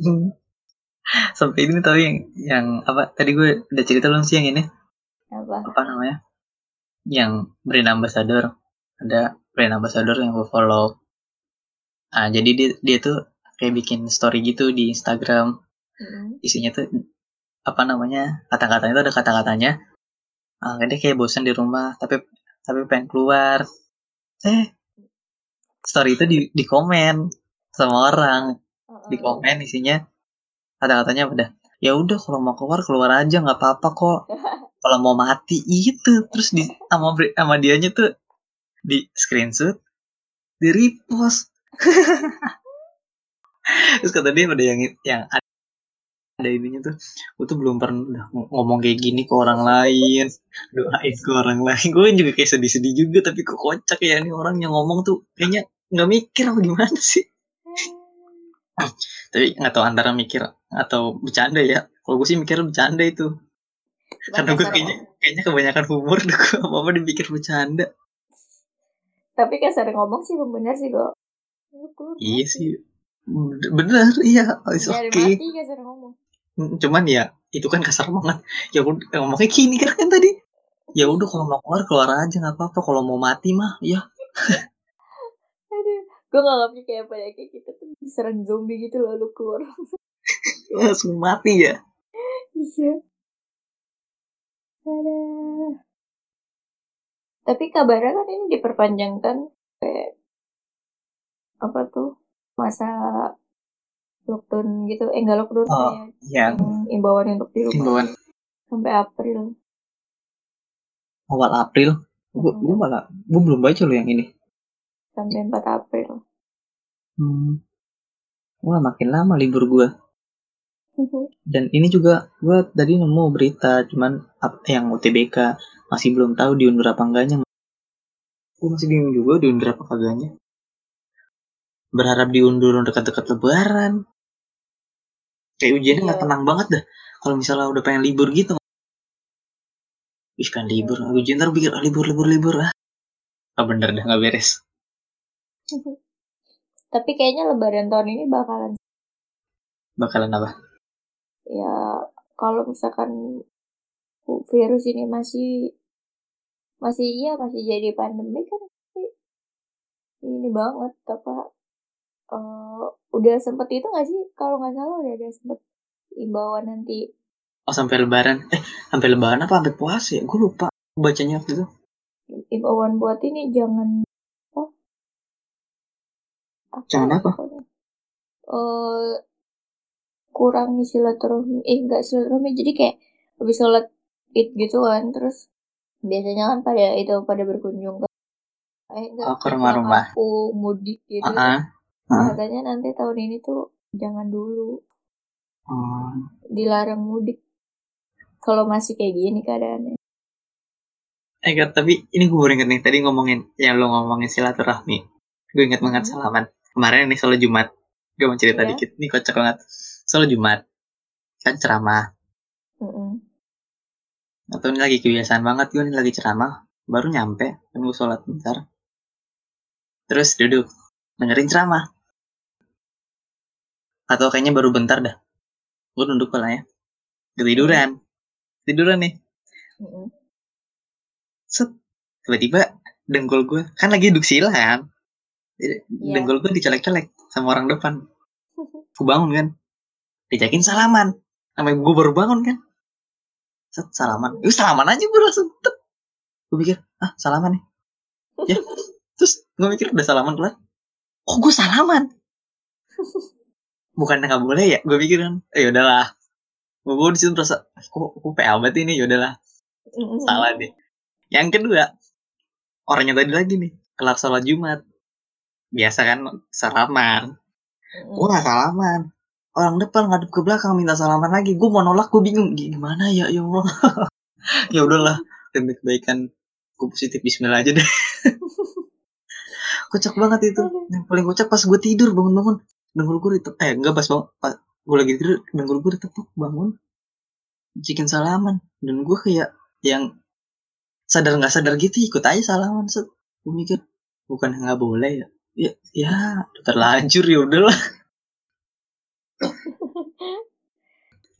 Sampai ini tahu yang yang apa tadi gue udah cerita belum sih yang ini? Apa? Apa namanya? Yang brand ambassador. Ada brand ambassador yang gue follow. Ah jadi dia dia tuh kayak bikin story gitu di Instagram. Mm, isinya tuh apa namanya kata-katanya tuh ada kata-katanya. Ah dia kayak bosan di rumah tapi tapi pengen keluar. Eh story itu di di komen sama orang. Di komen isinya kata-katanya udah ya udah kalau mau keluar keluar aja nggak apa-apa kok. Kalau mau mati itu. Terus di sama sama dianya tuh di screenshot di repost. Terus kata dia ada yang yang ada ininya tuh. Gue tuh belum pernah ngomong kayak gini ke orang lain. Doain ke orang lain. Gue juga kayak sedih-sedih juga tapi kok kocak ya ini orang yang ngomong tuh. Kayaknya nggak mikir apa gimana sih. Tapi nggak tahu antara mikir atau bercanda ya. Kalau gue sih mikir bercanda itu. Karena gue kayaknya kayaknya kebanyakan humor deh gue apa apa dipikir bercanda tapi kasar ngomong sih bener sih kok Lu keluar iya sih. bener iya it's okay. mati ngomong. Mm, cuman ya itu kan kasar banget. Ya udah ngomongnya gini kan kan tadi. Ya udah kalau mau keluar keluar aja nggak apa-apa. Kalau mau mati mah ya. Aduh gue ngerti kayak apa ya kayak kita tuh diserang zombie gitu loh lu keluar. Langsung mati ya. Iya. Ada. Tapi kabarnya kan ini diperpanjangkan kayak apa tuh masa lockdown gitu. Eh enggak lockdown Oh, kayak ya yang imbauan untuk di rumah himbauan sampai April. awal April gue gue malah gue belum baca loh yang ini Sampai 4 April. hmm. wah makin lama libur gue dan ini juga gue tadi nemu berita cuman yang UTBK masih belum tahu diundur apa enggaknya gue masih bingung juga diundur apa kagaknya berharap diundur dekat-dekat lebaran kayak ujiannya nggak Iya. tenang banget dah kalau misalnya udah pengen libur gitu Ih kan libur, Hmm. ujian ntar pikir ah, libur libur libur ah. Ah bener dah nggak beres. Tapi kayaknya lebaran tahun ini bakalan Bakalan apa? Ya kalau misalkan virus ini masih masih iya masih jadi pandemi kan ini banget apa eh, udah sempet itu nggak sih kalau nggak salah udah ada sempet imbauan nanti Oh sampai lebaran? Eh sampai lebaran apa sampai puasa ya? Gue lupa bacanya waktu itu. imbauan buat ini jangan apa Jangan apa? eh kurangi silaturahmi eh enggak silaturahmi jadi kayak habis sholat id gitu kan terus biasanya kan pada itu pada berkunjung ke eh enggak Oh, ke rumah-rumah. kampung mudik gitu Ah, Nah, ah. katanya nanti tahun ini tuh jangan dulu Oh. dilarang mudik kalau masih kayak gini keadaannya Eh Kat, tapi ini gue baru inget nih tadi ngomongin yang lo ngomongin silaturahmi. Gue inget banget Hmm. salaman. Kemarin nih sholat Jumat. Gue mau cerita Iya. dikit. Nih kocak banget. Sholat Jumat. Kan ceramah. Mm-mm. Atau ini lagi kebiasaan banget gue nih lagi ceramah. Baru nyampe. Gue sholat bentar. Terus duduk. Dengerin ceramah. Atau kayaknya baru bentar dah. Gue nunduk ya. Ketiduran. Tiduran nih. Mm-mm. set tiba-tiba dengkul gue kan lagi duduk sila kan Iya. dengkul gue dicolek-colek sama orang depan gue bangun kan dijakin salaman. Sama gue baru bangun kan. Set salaman. Ih, salaman aja gue langsung tet gue pikir ah salaman nih. Ya terus gue mikir udah salaman kelar. Kok gue salaman? Bukannya nggak boleh ya gue pikir kan eh yaudahlah. Gue gue di situ merasa kok gue PA banget ini? Yaudahlah. Salah deh. Yang kedua, orangnya tadi lagi nih, kelar sholat Jumat. Biasa kan salaman. Gue gak salaman. Orang depan ngadep ke belakang minta salaman lagi. Gue mau nolak, gue bingung. Gimana ya, ya Allah. ya udahlah, demi kebaikan gue positif Bismillah aja deh. kocak banget itu. Yang paling kocak pas gue tidur bangun-bangun. Dengkul gue ditepuk. Eh enggak pas bangun. Pas gue lagi tidur, dengkul gue ditepuk bangun. Cikin salaman. Dan gue kayak yang sadar nggak sadar gitu ikut aja salaman set gue mikir bukan nggak boleh ya ya ya terlanjur ya udahlah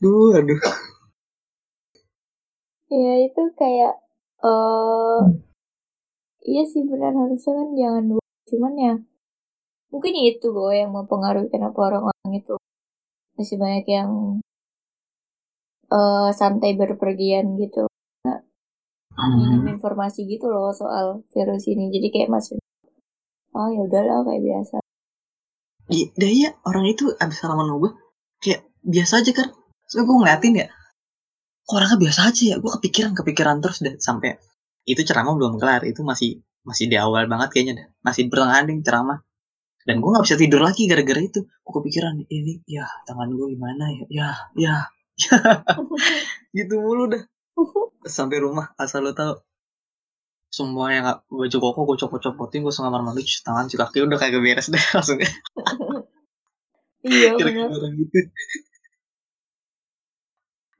duh aduh. Ya itu kayak eh iya sih benar harusnya kan jangan dulu cuman ya mungkin itu gue yang mempengaruhi kenapa orang-orang itu masih banyak yang eh santai berpergian gitu. Minim hmm. informasi gitu loh soal virus ini. Jadi kayak masih oh ya udahlah kayak biasa. Iya, iya orang itu abis salaman sama gue kayak biasa aja kan soalnya gue ngeliatin ya kok orangnya biasa aja ya? Gue kepikiran kepikiran terus deh sampai itu ceramah belum kelar. Itu masih masih di awal banget kayaknya dah masih pertengahan deh ceramah. Dan gue nggak bisa tidur lagi gara-gara itu. Gue kepikiran ini ya tangan gue gimana ya? Ya ya gitu mulu dah sampai rumah asal lo tau semua yang gak baju koko gue copot-copotin gue kamar mandi cuci tangan cuci kaki. Udah kagak beres deh langsung. Iya kira-kira benar gitu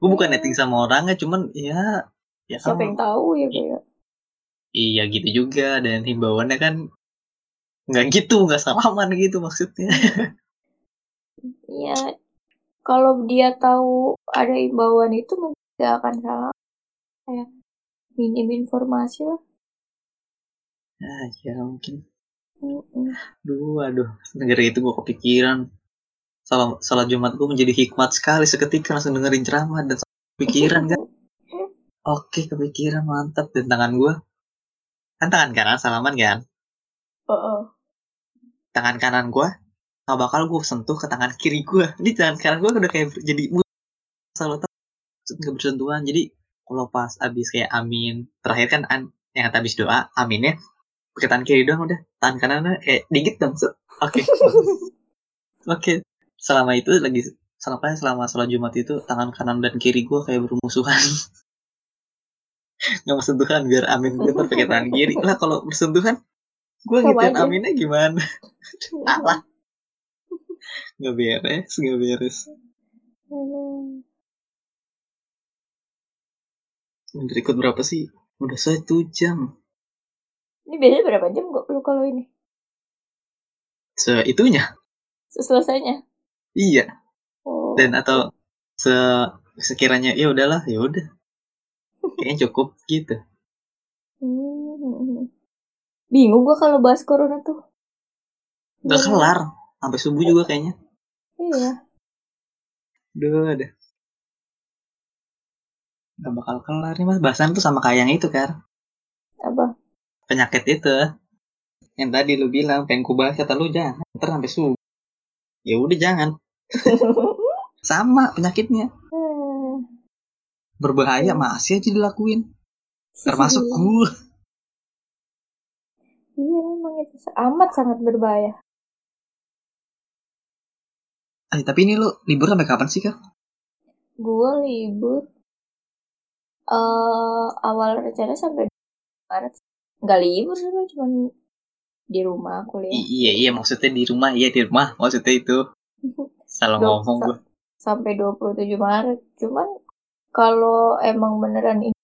gue bukan netting sama orangnya cuman ya ya siapa yang tahu ya kayak iya gitu juga dan himbauannya kan nggak gitu nggak salaman gitu maksudnya Iya, kalau dia tahu ada imbauan itu mungkin gak akan salah. Kayak minim informasi lah. ah ya mungkin Mm-mm. Duh, aduh, negara itu gue kepikiran. Salah, salah Jumat gue menjadi hikmat sekali seketika langsung dengerin ceramah dan kepikiran kan. Oke, kepikiran mantap dan tangan gue kan tangan kanan salaman kan. Oh, Tangan kanan gue nggak bakal gue sentuh ke tangan kiri gue. Ini tangan kanan gue udah kayak jadi selalu nggak bersentuhan. Jadi kalau pas abis kayak amin terakhir kan an, yang kata abis doa aminnya pakai tangan kiri doang udah tangan kanannya kayak dikit dong. Oke. Oke, selama itu lagi selama selama sholat Jumat itu tangan kanan dan kiri gue kayak bermusuhan. Nggak mau sentuhan biar amin gue pakai tangan kiri. Lah kalau bersentuhan gue aja. aminnya gimana? Salah. Gak beres, gak beres. Udah ikut berapa sih? Udah satu jam. Ini biasanya berapa jam kok lu kalau ini? Seitunya? Selesainya? Iya. Oh. Dan atau se sekiranya ya udahlah, ya udah. Kayaknya cukup gitu. Hmm. Bingung gua kalau bahas corona tuh. Udah Gimana? kelar. Sampai subuh juga kayaknya. Iya. Udah, ada. Gak bakal kelar nih mas. Bahasan tuh sama kayak yang itu kan. Apa? Penyakit itu. Yang tadi lu bilang pengen ku bahas kata lu jangan. Ntar sampai subuh. Ya udah jangan. Sama penyakitnya. Hmm. Berbahaya masih aja dilakuin. Termasuk gue. Iya memang itu amat sangat berbahaya. Eh, tapi ini lu libur sampai kapan sih kak? Gua libur eh awal rencana sampai Maret. Nggak libur sih, cuman di rumah kuliah. I- iya iya maksudnya di rumah iya di rumah maksudnya itu. Salah ngomong gue. sampai 27 Maret. Cuman kalau emang beneran ini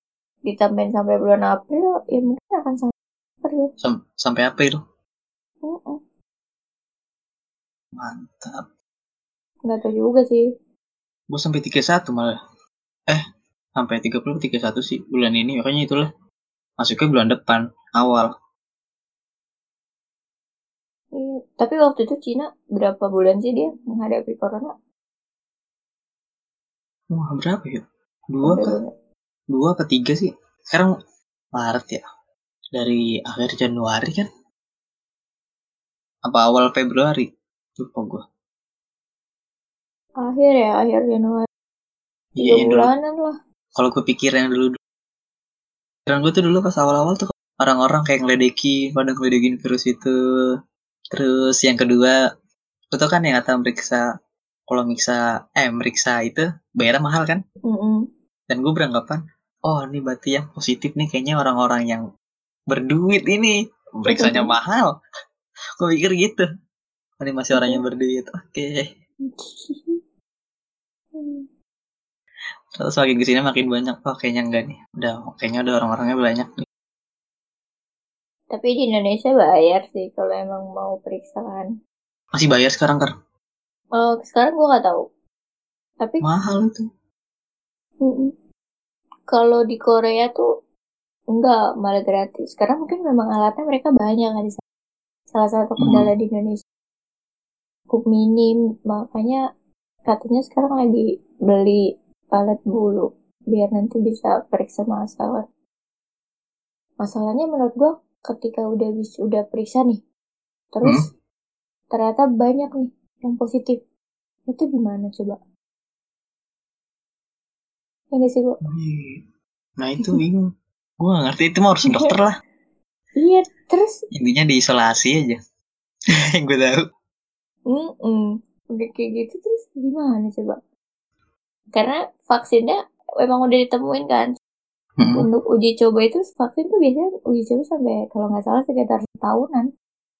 ditambahin sampai bulan April, ya mungkin akan sampai April. Sam- sampai apa itu? Mm-mm. Mantap. Nggak tahu juga sih. Gue sampai 31 malah. Eh, sampai 30 31 sih bulan ini. Makanya itulah. Masuknya bulan depan, awal. Iya. Tapi waktu itu Cina berapa bulan sih dia menghadapi corona? Wah, berapa ya? Dua bulan- Dua apa tiga sih? Sekarang Maret ya. Dari akhir Januari kan? Apa awal Februari? Lupa gue. Akhir ya, akhir Januari. Iya, Tiga yang dulu. bulanan lah. Kalau gue pikir yang dulu. Pikiran gue tuh dulu pas awal-awal tuh orang-orang kayak ngeledekin, pada ngeledekin virus itu. Terus yang kedua, itu kan yang kata meriksa, kalau meriksa, eh meriksa itu bayarnya mahal kan? Mm-mm. Dan gue beranggapan, oh ini berarti yang positif nih kayaknya orang-orang yang berduit ini. Periksanya mahal. gue pikir gitu. Oh, ini masih orang yang berduit. Oke. Terus makin ke sini makin banyak. Oh kayaknya enggak nih. Udah, kayaknya udah orang-orangnya banyak nih. Tapi di Indonesia bayar sih kalau emang mau periksaan. Masih bayar sekarang kan? Oh, sekarang gua nggak tahu. Tapi Mahal itu. kalau di Korea tuh enggak malah gratis. Karena mungkin memang alatnya mereka banyak kan di sana. Salah satu kendala di Indonesia cukup minim, makanya katanya sekarang lagi beli alat bulu biar nanti bisa periksa masalah. Masalahnya menurut gua ketika udah bisa udah periksa nih, terus ternyata banyak nih yang positif. Itu gimana coba? Ya sih gua? Nah itu bingung. Gue gak ngerti itu mah harus dokter lah. Iya, terus Intinya diisolasi aja. Yang gue tahu. mm udah kayak gitu terus gimana coba? Karena vaksinnya emang udah ditemuin kan. Hmm. Untuk uji coba itu vaksin tuh biasanya uji coba sampai kalau nggak salah sekitar setahunan.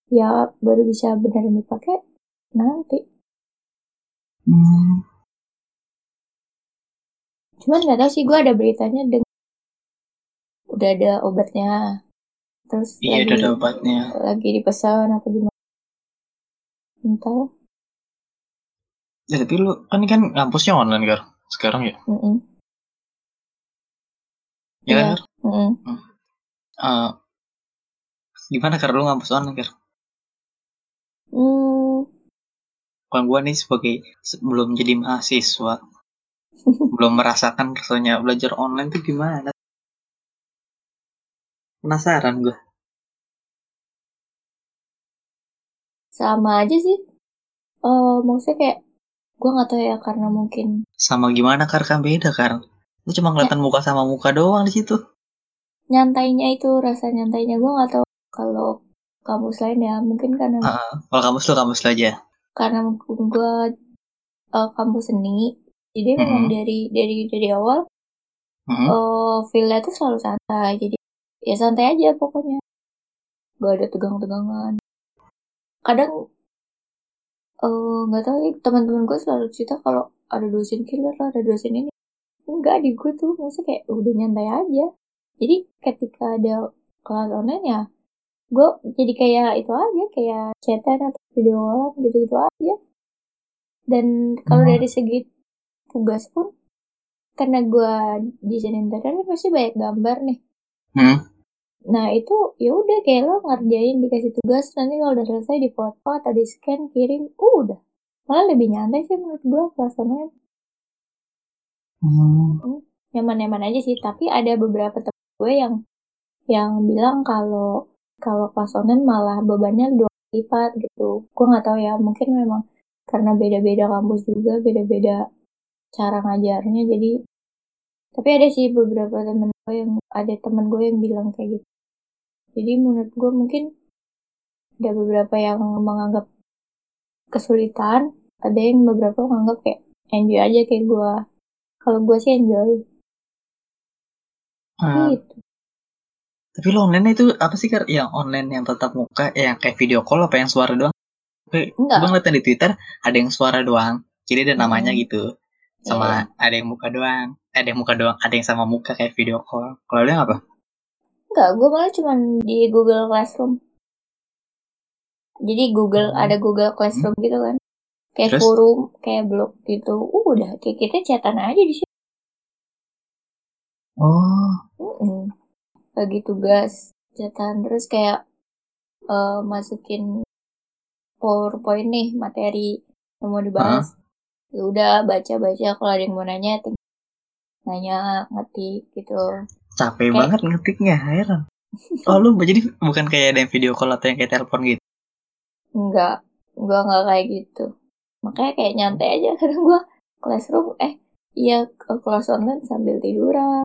Ya baru bisa beneran dipakai nanti. Hmm. Cuman nggak tahu sih gue ada beritanya dengan udah ada obatnya. Terus Iya lagi udah ada obatnya. lagi dipesan apa gimana? Entah. Ya, tapi lu kan ini kan kampusnya online kan sekarang ya. Mm-mm. Ya kan? Mm-mm. Eh, gimana kar lu ngampus online kar? Hmm, Kan gue nih sebagai sebelum jadi mahasiswa belum merasakan rasanya belajar online tuh gimana? Penasaran gue. sama aja sih. Eh maksudnya kayak gue nggak tahu ya karena mungkin Sama gimana kar kan beda kar. Lu cuma kelihatan muka sama muka doang di situ. nyantainya itu rasa nyantainya gue nggak tahu kalau kampus lain ya mungkin karena Heeh. Kalau kampus lu kampus lu aja. karena gue eh, kampus seni jadi memang Mhm. dari dari dari awal Mhm. eh feel-nya tuh selalu santai jadi ya santai aja pokoknya gak ada tegang-tegangan kadang eh, nggak tahu sih teman-teman gue selalu cerita kalau ada dosen killer lah ada dosen ini enggak di gue tuh maksudnya kayak udah nyantai aja. Jadi ketika ada kelas online ya gue jadi kayak itu aja kayak chatan atau video gitu gitu aja. Dan kalau Hmm. dari segi tugas pun karena gue desain interior kan pasti banyak gambar nih. Hmm. Nah itu ya udah kayak lo ngerjain dikasih tugas nanti kalau udah selesai di foto atau di scan kirim udah. Malah lebih nyantai sih menurut gue kelas online Hmm. nyaman-nyaman aja sih tapi ada beberapa temen gue yang yang bilang kalau kalau online malah bebannya dua lipat gitu. Gue nggak tahu ya mungkin memang karena beda-beda kampus juga beda-beda cara ngajarnya jadi tapi ada sih beberapa temen gue yang ada temen gue yang bilang kayak gitu. Jadi menurut gue mungkin ada beberapa yang menganggap kesulitan ada yang beberapa menganggap kayak enjoy aja kayak gue kalau gue sih enjoy Hmm. gitu Tapi lo online itu apa sih kar? Yang online yang tetap muka, eh, yang kayak video call apa yang suara doang? Gue Enggak. gue ngeliatin di Twitter ada yang suara doang, jadi ada namanya Mm-mm. gitu. Sama ada yang muka doang, ada yang muka doang, ada yang sama muka kayak video call. Kalau lo yang apa? Enggak, gue malah cuman di Google Classroom. Jadi Google Hmm. ada Google Classroom gitu kan. Kayak Terus? forum, kayak blog gitu. Udah, kayak kita chatan aja di situ. Oh, Mm-mm. Bagi tugas, chatan terus kayak eh, masukin PowerPoint nih materi yang mau dibahas. Ya udah baca-baca kalau ada yang mau nanya nanya ngetik gitu. capek Kayak- banget ngetiknya, heran. Oh lu jadi bukan kayak ada yang video call atau yang kayak telepon gitu? Enggak, gua nggak kayak gitu. Makanya kayak nyantai aja karena gua classroom eh iya ke kelas online sambil tiduran,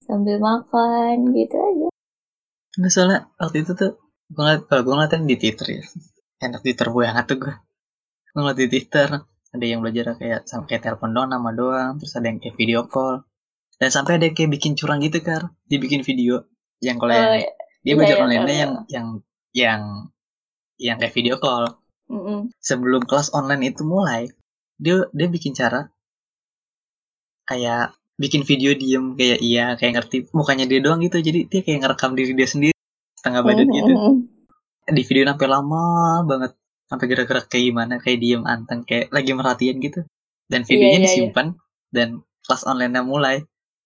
sambil makan gitu aja. Nggak soalnya waktu itu tuh gue ngeliat, kalau gue ngeliatin di Twitter ya. Enak Twitter banget tuh gue. Gue ngeliat di Twitter ada yang belajar kayak sama kayak telepon doang nama doang, terus ada yang kayak video call. Dan sampai ada yang kayak bikin curang gitu kan, dibikin video yang kalau yang Oh, iya. dia iya, belajar iya, online tahu, yang yang yang yang kayak video call. Mm-mm. Sebelum kelas online itu mulai, dia dia bikin cara kayak bikin video diem kayak iya kayak ngerti mukanya dia doang gitu jadi dia kayak ngerekam diri dia sendiri setengah badan gitu Mm-mm. di video sampai lama banget sampai gerak-gerak kayak gimana kayak diem anteng kayak lagi merhatiin gitu dan videonya iya, iya. disimpan dan kelas online mulai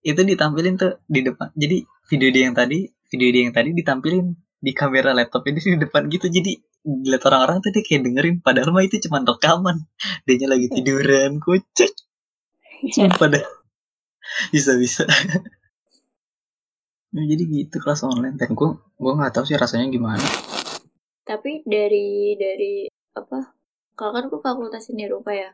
itu ditampilin tuh di depan jadi video dia yang tadi video dia yang tadi ditampilin di kamera laptop ini di depan gitu jadi dilihat orang-orang tuh dia kayak dengerin padahal mah itu cuma rekaman dia lagi tiduran kocak sumpah dah bisa bisa Ya, jadi gitu kelas online dan gue gue nggak tahu sih rasanya gimana Tapi dari dari apa? Kalau kan gue fakultas seni rupa ya.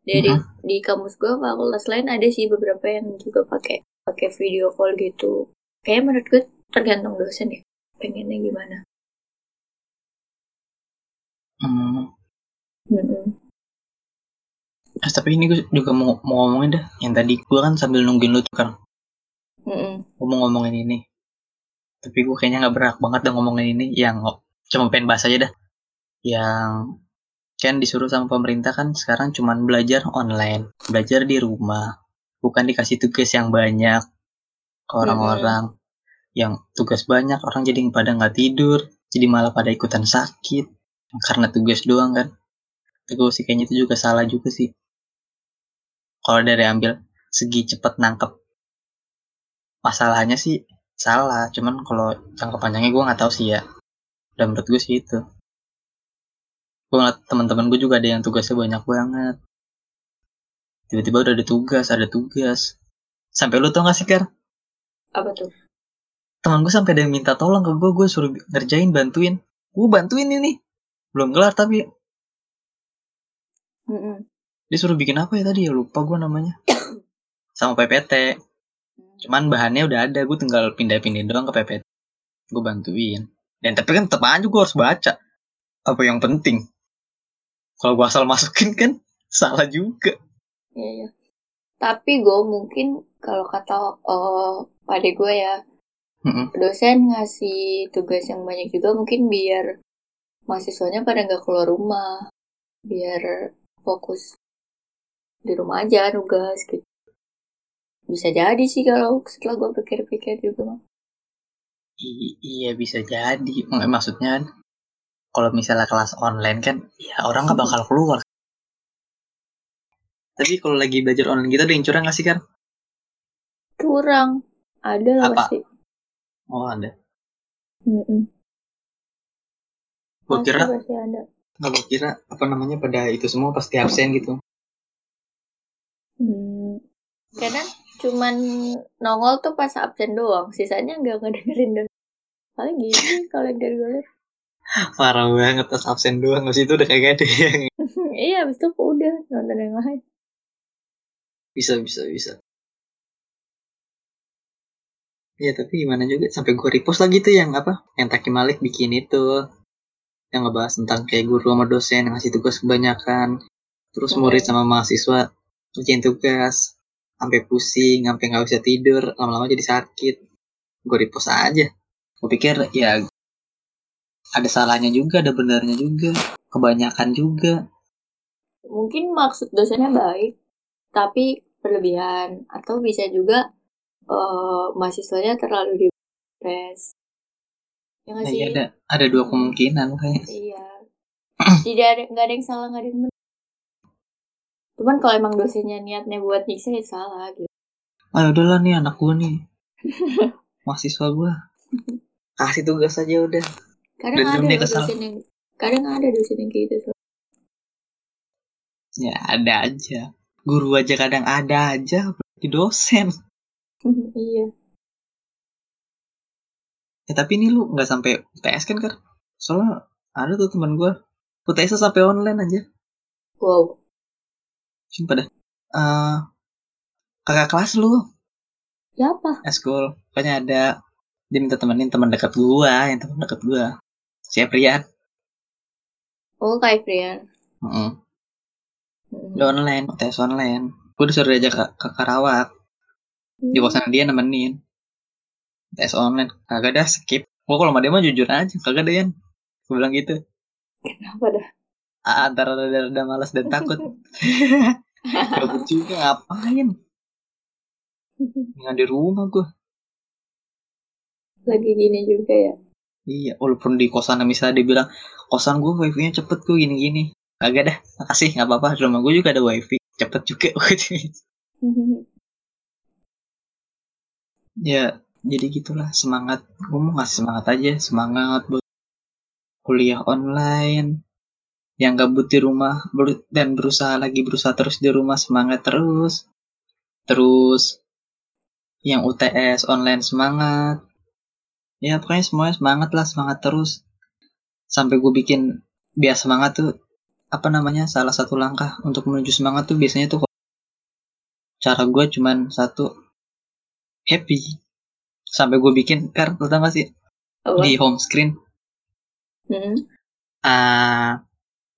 Dari di kampus gue fakultas lain ada sih beberapa yang juga pakai pakai video call gitu. Kayaknya menurut gue tergantung dosen ya. Pengennya gimana? Hmm. Mm-mm. Eh, tapi ini gue juga mau, mau ngomongin dah. Yang tadi gue kan sambil nungguin lu tuh kan Mm-mm. gue mau ngomongin ini. Tapi gue kayaknya nggak berhak banget dah ngomongin ini. Yang cuma pengen bahas aja dah. Yang kan disuruh sama pemerintah kan sekarang cuman belajar online. Belajar di rumah. Bukan dikasih tugas yang banyak ke orang-orang. Yang tugas banyak orang jadi pada nggak tidur. Jadi malah pada ikutan sakit karena tugas doang kan. Itu sih kayaknya itu juga salah juga sih. Kalau dari ambil segi cepet nangkep masalahnya sih salah. Cuman kalau jangka panjangnya gue nggak tahu sih ya. Dan menurut gue sih itu. Gue ngeliat teman-teman gue juga ada yang tugasnya banyak banget. Tiba-tiba udah ada tugas ada tugas. Sampai lu tau gak sih Kar Apa tuh? teman gue sampai ada yang minta tolong ke gue gue suruh ngerjain bantuin. Gue bantuin ini belum kelar tapi Mm-mm. dia suruh bikin apa ya tadi? Ya lupa gue namanya. Sama PPT cuman bahannya udah ada gue tinggal pindah-pindah doang ke PPT gue bantuin. Dan tapi kan tetap aja gue harus baca apa yang penting. Kalau gue asal masukin kan salah juga. Iya, iya. Tapi gue mungkin kalau kata oh, pada gue ya, Mm-mm. dosen ngasih tugas yang banyak juga mungkin biar mahasiswanya pada nggak keluar rumah biar fokus di rumah aja nugas gitu. Bisa jadi sih kalau setelah gue pikir-pikir juga mah I- iya bisa jadi. Mak- maksudnya kan, kalau misalnya kelas online kan ya orang nggak bakal keluar. Tapi kalau lagi belajar online gitu ada yang curang nggak sih kan kurang ada lah pasti. Oh ada. Mm-mm. Gue kira nggak gue kira apa namanya pada itu semua pasti absen gitu. Hmm, kadang cuman nongol tuh pas absen doang, sisanya nggak ngedengerin dan paling gitu kalau yang dari gue parah banget pas absen doang. Habis itu udah kagak ada yang iya, habis itu udah nonton yang lain. bisa bisa bisa. Ya tapi gimana juga sampai gue repost lagi tuh yang apa? Yang Taki Malik bikin itu yang ngebahas tentang kayak guru sama dosen yang ngasih tugas kebanyakan. Terus Hmm. murid sama mahasiswa kerjain tugas. Sampai pusing sampai nggak bisa tidur. Lama-lama jadi sakit. Gue repost aja. Gue pikir ya ada salahnya juga ada benarnya juga. Kebanyakan juga. Mungkin maksud dosennya baik, tapi berlebihan. Atau bisa juga eh, mahasiswanya terlalu dipres. Ya nggak nah, sih? ya ada ada dua kemungkinan kayak Iya. Tidak ada nggak ada yang salah nggak ada yang benar. Cuman kalau emang dosennya niatnya buat nyiksa ya salah gitu. ah udahlah nih anak gue nih mahasiswa gue kasih tugas aja udah Kadang Dan ada dosen yang kadang ada dosen yang kayak gitu. ya ada aja guru aja kadang ada aja apalagi dosen iya. Ya tapi ini lu nggak sampai UTS kan kan soalnya ada tuh teman gue UTS sampai online aja Wow. sumpah dah. Eh, kakak kelas lu? Siapa? eskul pokoknya ada. Dia minta temenin teman dekat gua yang teman dekat gua. Si Aprian Oh, Kak Ifrian. Heeh. Mm-mm. Udah online UTS online. Gue disuruh diajak ke, ke Karawak di kosan dia nemenin UTS online. Kagak dah skip. Gua kalau sama dia mah jujur aja kagak deh Yan. Gue bilang gitu. Kenapa dah? Ah, antara rada, rada malas dan takut. Gabut juga ngapain? Nggak di rumah gua. Lagi gini juga ya. Iya walaupun di kosan misalnya dia bilang Kosan gua wifi nya cepet kok gini-gini. Kagak dah makasih nggak apa-apa. Rumah gua juga ada wifi. Cepet juga Ya jadi gitulah semangat. Gua mau ngasih semangat aja Semangat buat kuliah online. Yang gabut di rumah dan berusaha lagi berusaha terus di rumah semangat terus. Terus yang UTS online semangat. Ya pokoknya semuanya semangat lah semangat terus. Sampai gue bikin biar semangat tuh apa namanya salah satu langkah untuk menuju semangat tuh biasanya tuh cara gue cuman satu happy sampai gue bikin kar lu tau gak sih? Apa? di home screen. Hmm. ah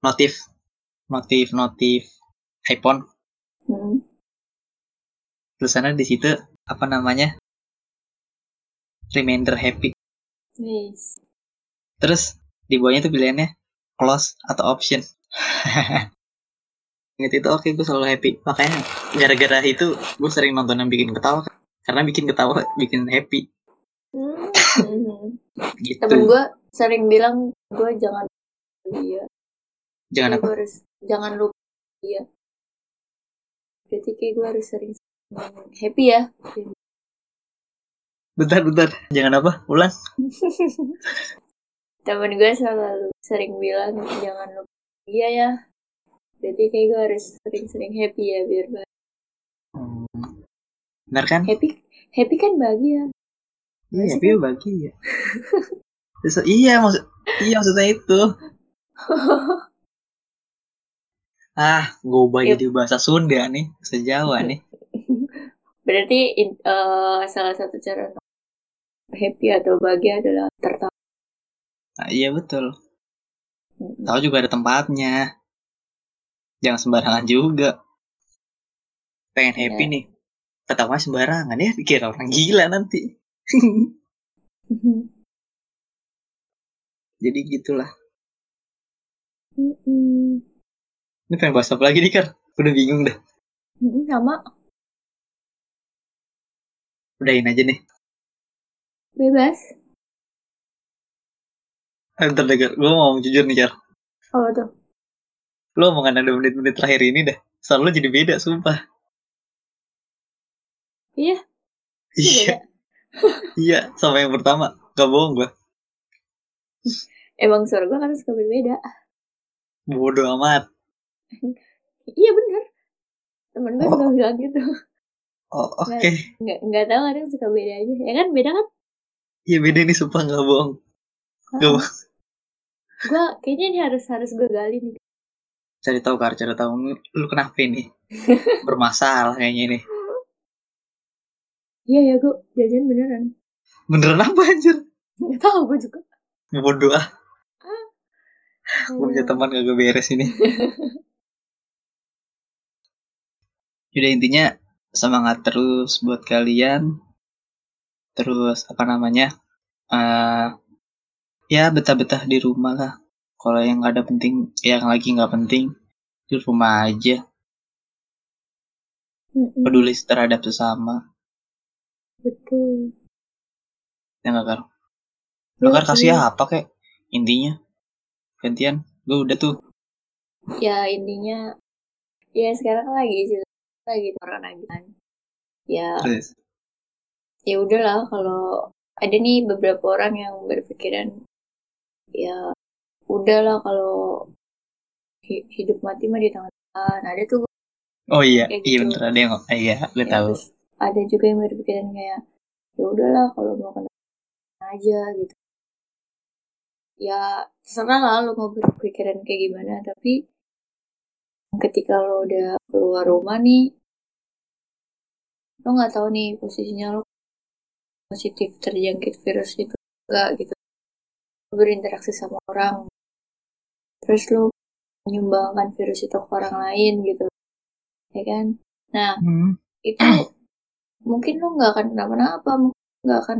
notif. Notif notif. iPhone. Hmm. tulisannya di situ apa namanya? Reminder happy. Yes. terus di bawahnya tuh pilihannya close atau option. Ingat itu oke gue selalu happy. Makanya gara-gara itu gue sering nonton yang bikin ketawa karena bikin ketawa bikin happy Hmm. gitu Temen gue sering bilang gue jangan lupa dia. jangan apa gue harus jangan lupa dia. Berarti kayak gue harus sering happy ya. bentar bentar jangan apa ulang Temen gue selalu sering bilang jangan lupa dia ya. Berarti kayak gue harus sering-sering happy ya biar bahagia. Benar kan? Happy happy kan bahagia. iya Masih happy bagi ya Terus, iya maksud iya maksudnya itu. Ah gue ubah Yep. jadi bahasa Sunda nih bahasa Jawa nih. Berarti in- eh, salah satu cara happy atau bahagia adalah tertawa. nah, iya betul. Tahu juga ada tempatnya. Jangan sembarangan juga. Pengen happy Iya. nih ketawa sembarangan ya dikira orang gila nanti jadi gitulah Ini pengen bahas apa lagi nih, Kar? Udah bingung dah. Mm, sama Udahin aja nih. bebas Eh, Bentar deh. Gue mau ngomong jujur nih, Kar. oh tuh Lo omongan ada menit-menit terakhir ini dah. Lo jadi beda, sumpah. Iya? Iya. iya, sama yang pertama. Gak bohong gue. emang suara gue kan suka berbeda Bodoh amat. iya bener temen gue suka bilang gitu Oh, oke. nggak nggak tahu kadang suka beda aja ya kan beda kan Iya beda nih, sumpah gak bohong. Gak bohong. gue kayaknya ini harus harus gue gali nih Cari tahu, Kar. Cari tahu. Lu kenapa ini? Bermasalah kayaknya ini. Iya ya gue jajan beneran Beneran apa anjir? nggak tahu gue juga Bodoh ah. Gue punya teman gak beres ini. Udah intinya semangat terus buat kalian. Terus apa namanya? eh ya betah-betah di rumah lah. Kalau yang gak ada penting, yang lagi nggak penting di rumah aja. Mm-mm, Peduli terhadap sesama. Betul Ya nggak Kar? Lu Kar kasih Iya. apa kek? Intinya gantian. Gue udah tuh. ya intinya ya sekarang lagi sih lagi corona gitu kan ya Terus. ya udahlah kalau ada nih beberapa orang yang berpikiran ya udahlah kalau hi- hidup mati mah di tangan Tuhan ada tuh Oh iya, iya gitu. bener ada yang iya, gue ya, tahu. terus ada juga yang berpikiran kayak ya udahlah kalau mau kena aja gitu. Ya terserah lah lo mau berpikiran kayak gimana tapi ketika lo udah keluar rumah nih lo nggak tahu nih posisinya lo positif terjangkit virus itu enggak gitu. Lo berinteraksi sama orang terus lo menyumbangkan virus itu ke orang lain gitu. Ya kan? Nah Hmm. itu mungkin lo nggak akan kenapa-napa nggak akan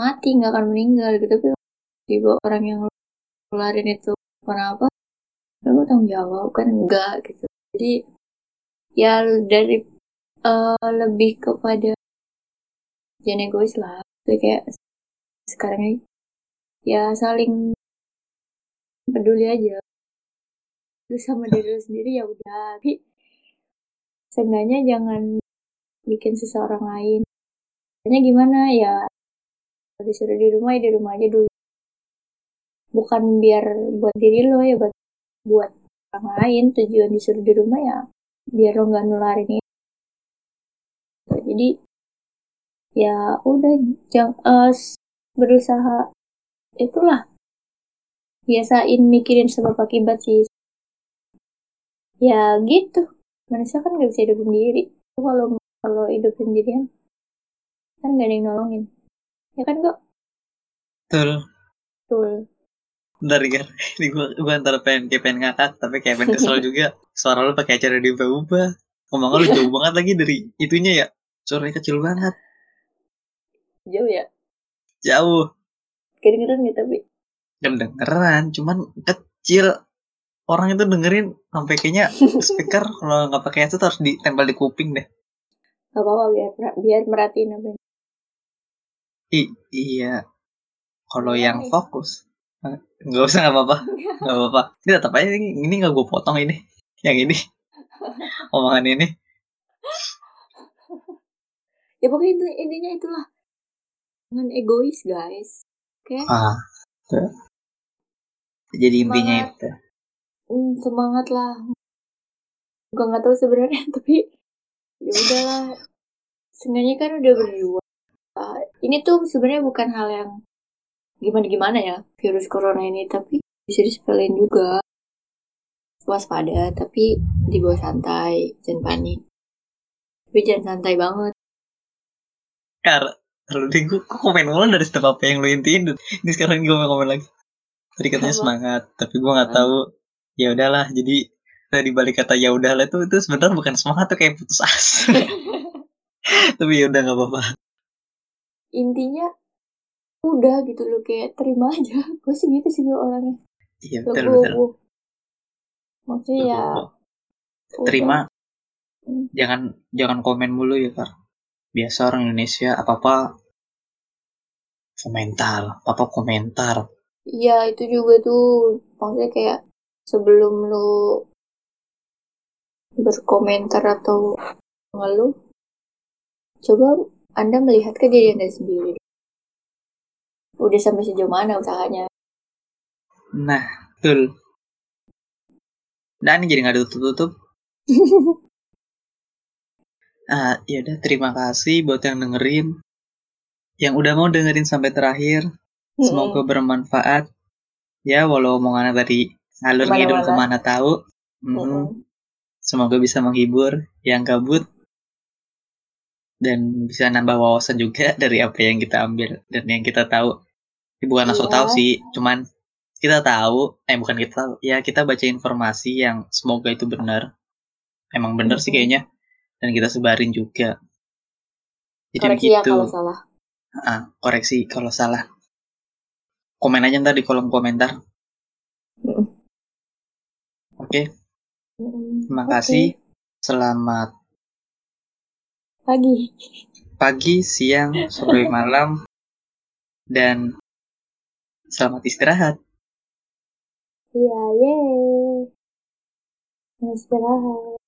mati nggak akan meninggal gitu. Tapi tiba orang yang keluarin itu kenapa lo tanggung jawab kan? Enggak gitu. Jadi ya dari eh, lebih kepada jangan egois lah. Jadi kayak sekarang ini ya saling peduli aja. Terus sama diri lo sendiri ya udah. Tapi seenggaknya jangan bikin seseorang lain. Caranya gimana? Ya disuruh di rumah ya di rumah aja dulu. Bukan biar buat diri lo ya buat buat orang lain. Tujuan disuruh di rumah ya biar lo nggak nularin itu jadi ya udah jangan berusaha itulah. Biasain mikirin sebab akibat sih. Ya gitu. Manusia kan nggak bisa hidup sendiri. Kalau kalau hidup sendirian kan gak ada yang nolongin ya kan kok Betul. betul Bentar Gar, ini gue, gue antara pengen kayak pengen ngakak tapi kayak pengen kesel juga. Suara lu pakai acara diubah-ubah. Ngomong lu jauh banget lagi dari itunya ya. Suaranya kecil banget. jauh ya Jauh. kedengeran gitu tapi Kedengeran, cuman kecil. Orang itu dengerin sampai kayaknya speaker kalau nggak pakai headset harus ditempel di kuping deh. Gak apa-apa biar biar merhatiin apa I, iya. Kalau Iya, yang nih. fokus, eh, nggak usah nggak apa-apa, nggak apa-apa. Ini tetap aja ini, ini nggak gue potong ini, yang ini, omongan ini. ya pokoknya itu intinya itulah jangan egois guys oke Ah, tuh. Jadi intinya Semangat. itu. Hmm, semangat lah gue nggak tahu sebenarnya tapi ya udahlah seenggaknya kan udah berdua Ah, ini tuh sebenarnya bukan hal yang gimana gimana ya virus corona ini tapi bisa disepelin juga waspada tapi dibawa santai jangan panik tapi jangan santai banget Kar, lalu deh gue kok komen mulu dari setiap apa yang lo intiin. Ini sekarang gue mau komen lagi. Tadi katanya Apa? semangat, tapi gue nggak tahu. Ya udahlah, jadi tadi balik kata ya udahlah itu itu sebenarnya bukan semangat tuh kayak putus asa. tapi ya udah nggak apa-apa. intinya udah gitu loh kayak terima aja gue sih gitu sih gue orangnya Iya betul betul. Maksudnya ya udah. terima Hmm. jangan jangan komen mulu ya kak biasa orang Indonesia apa apa komentar apa apa komentar Iya itu juga tuh maksudnya kayak sebelum lu berkomentar atau ngeluh coba anda melihat ke diri anda sendiri. Udah sampai sejauh mana usahanya? Nah betul. Ini jadi nggak tutup tutup ah ya udah terima kasih buat yang dengerin. Yang udah mau dengerin sampai terakhir semoga bermanfaat. Ya walau omongannya tadi ngalur ngidul ke mana tahu. Mhm. Mm-mm. Semoga bisa menghibur yang kabut dan bisa nambah wawasan juga dari apa yang kita ambil dan yang kita tahu. Ya, bukan langsung Iya. tahu sih cuman kita tahu eh bukan kita tahu ya kita baca informasi yang semoga itu benar. Emang benar sih kayaknya dan kita sebarin juga. Jadi koreksi ya begitu. kalau salah. Ah, koreksi kalau salah. Komen aja ntar di kolom komentar. Mm-mm. oke Terima Oke. kasih. Selamat pagi. pagi siang sore malam dan selamat istirahat. Iya yeay Selamat istirahat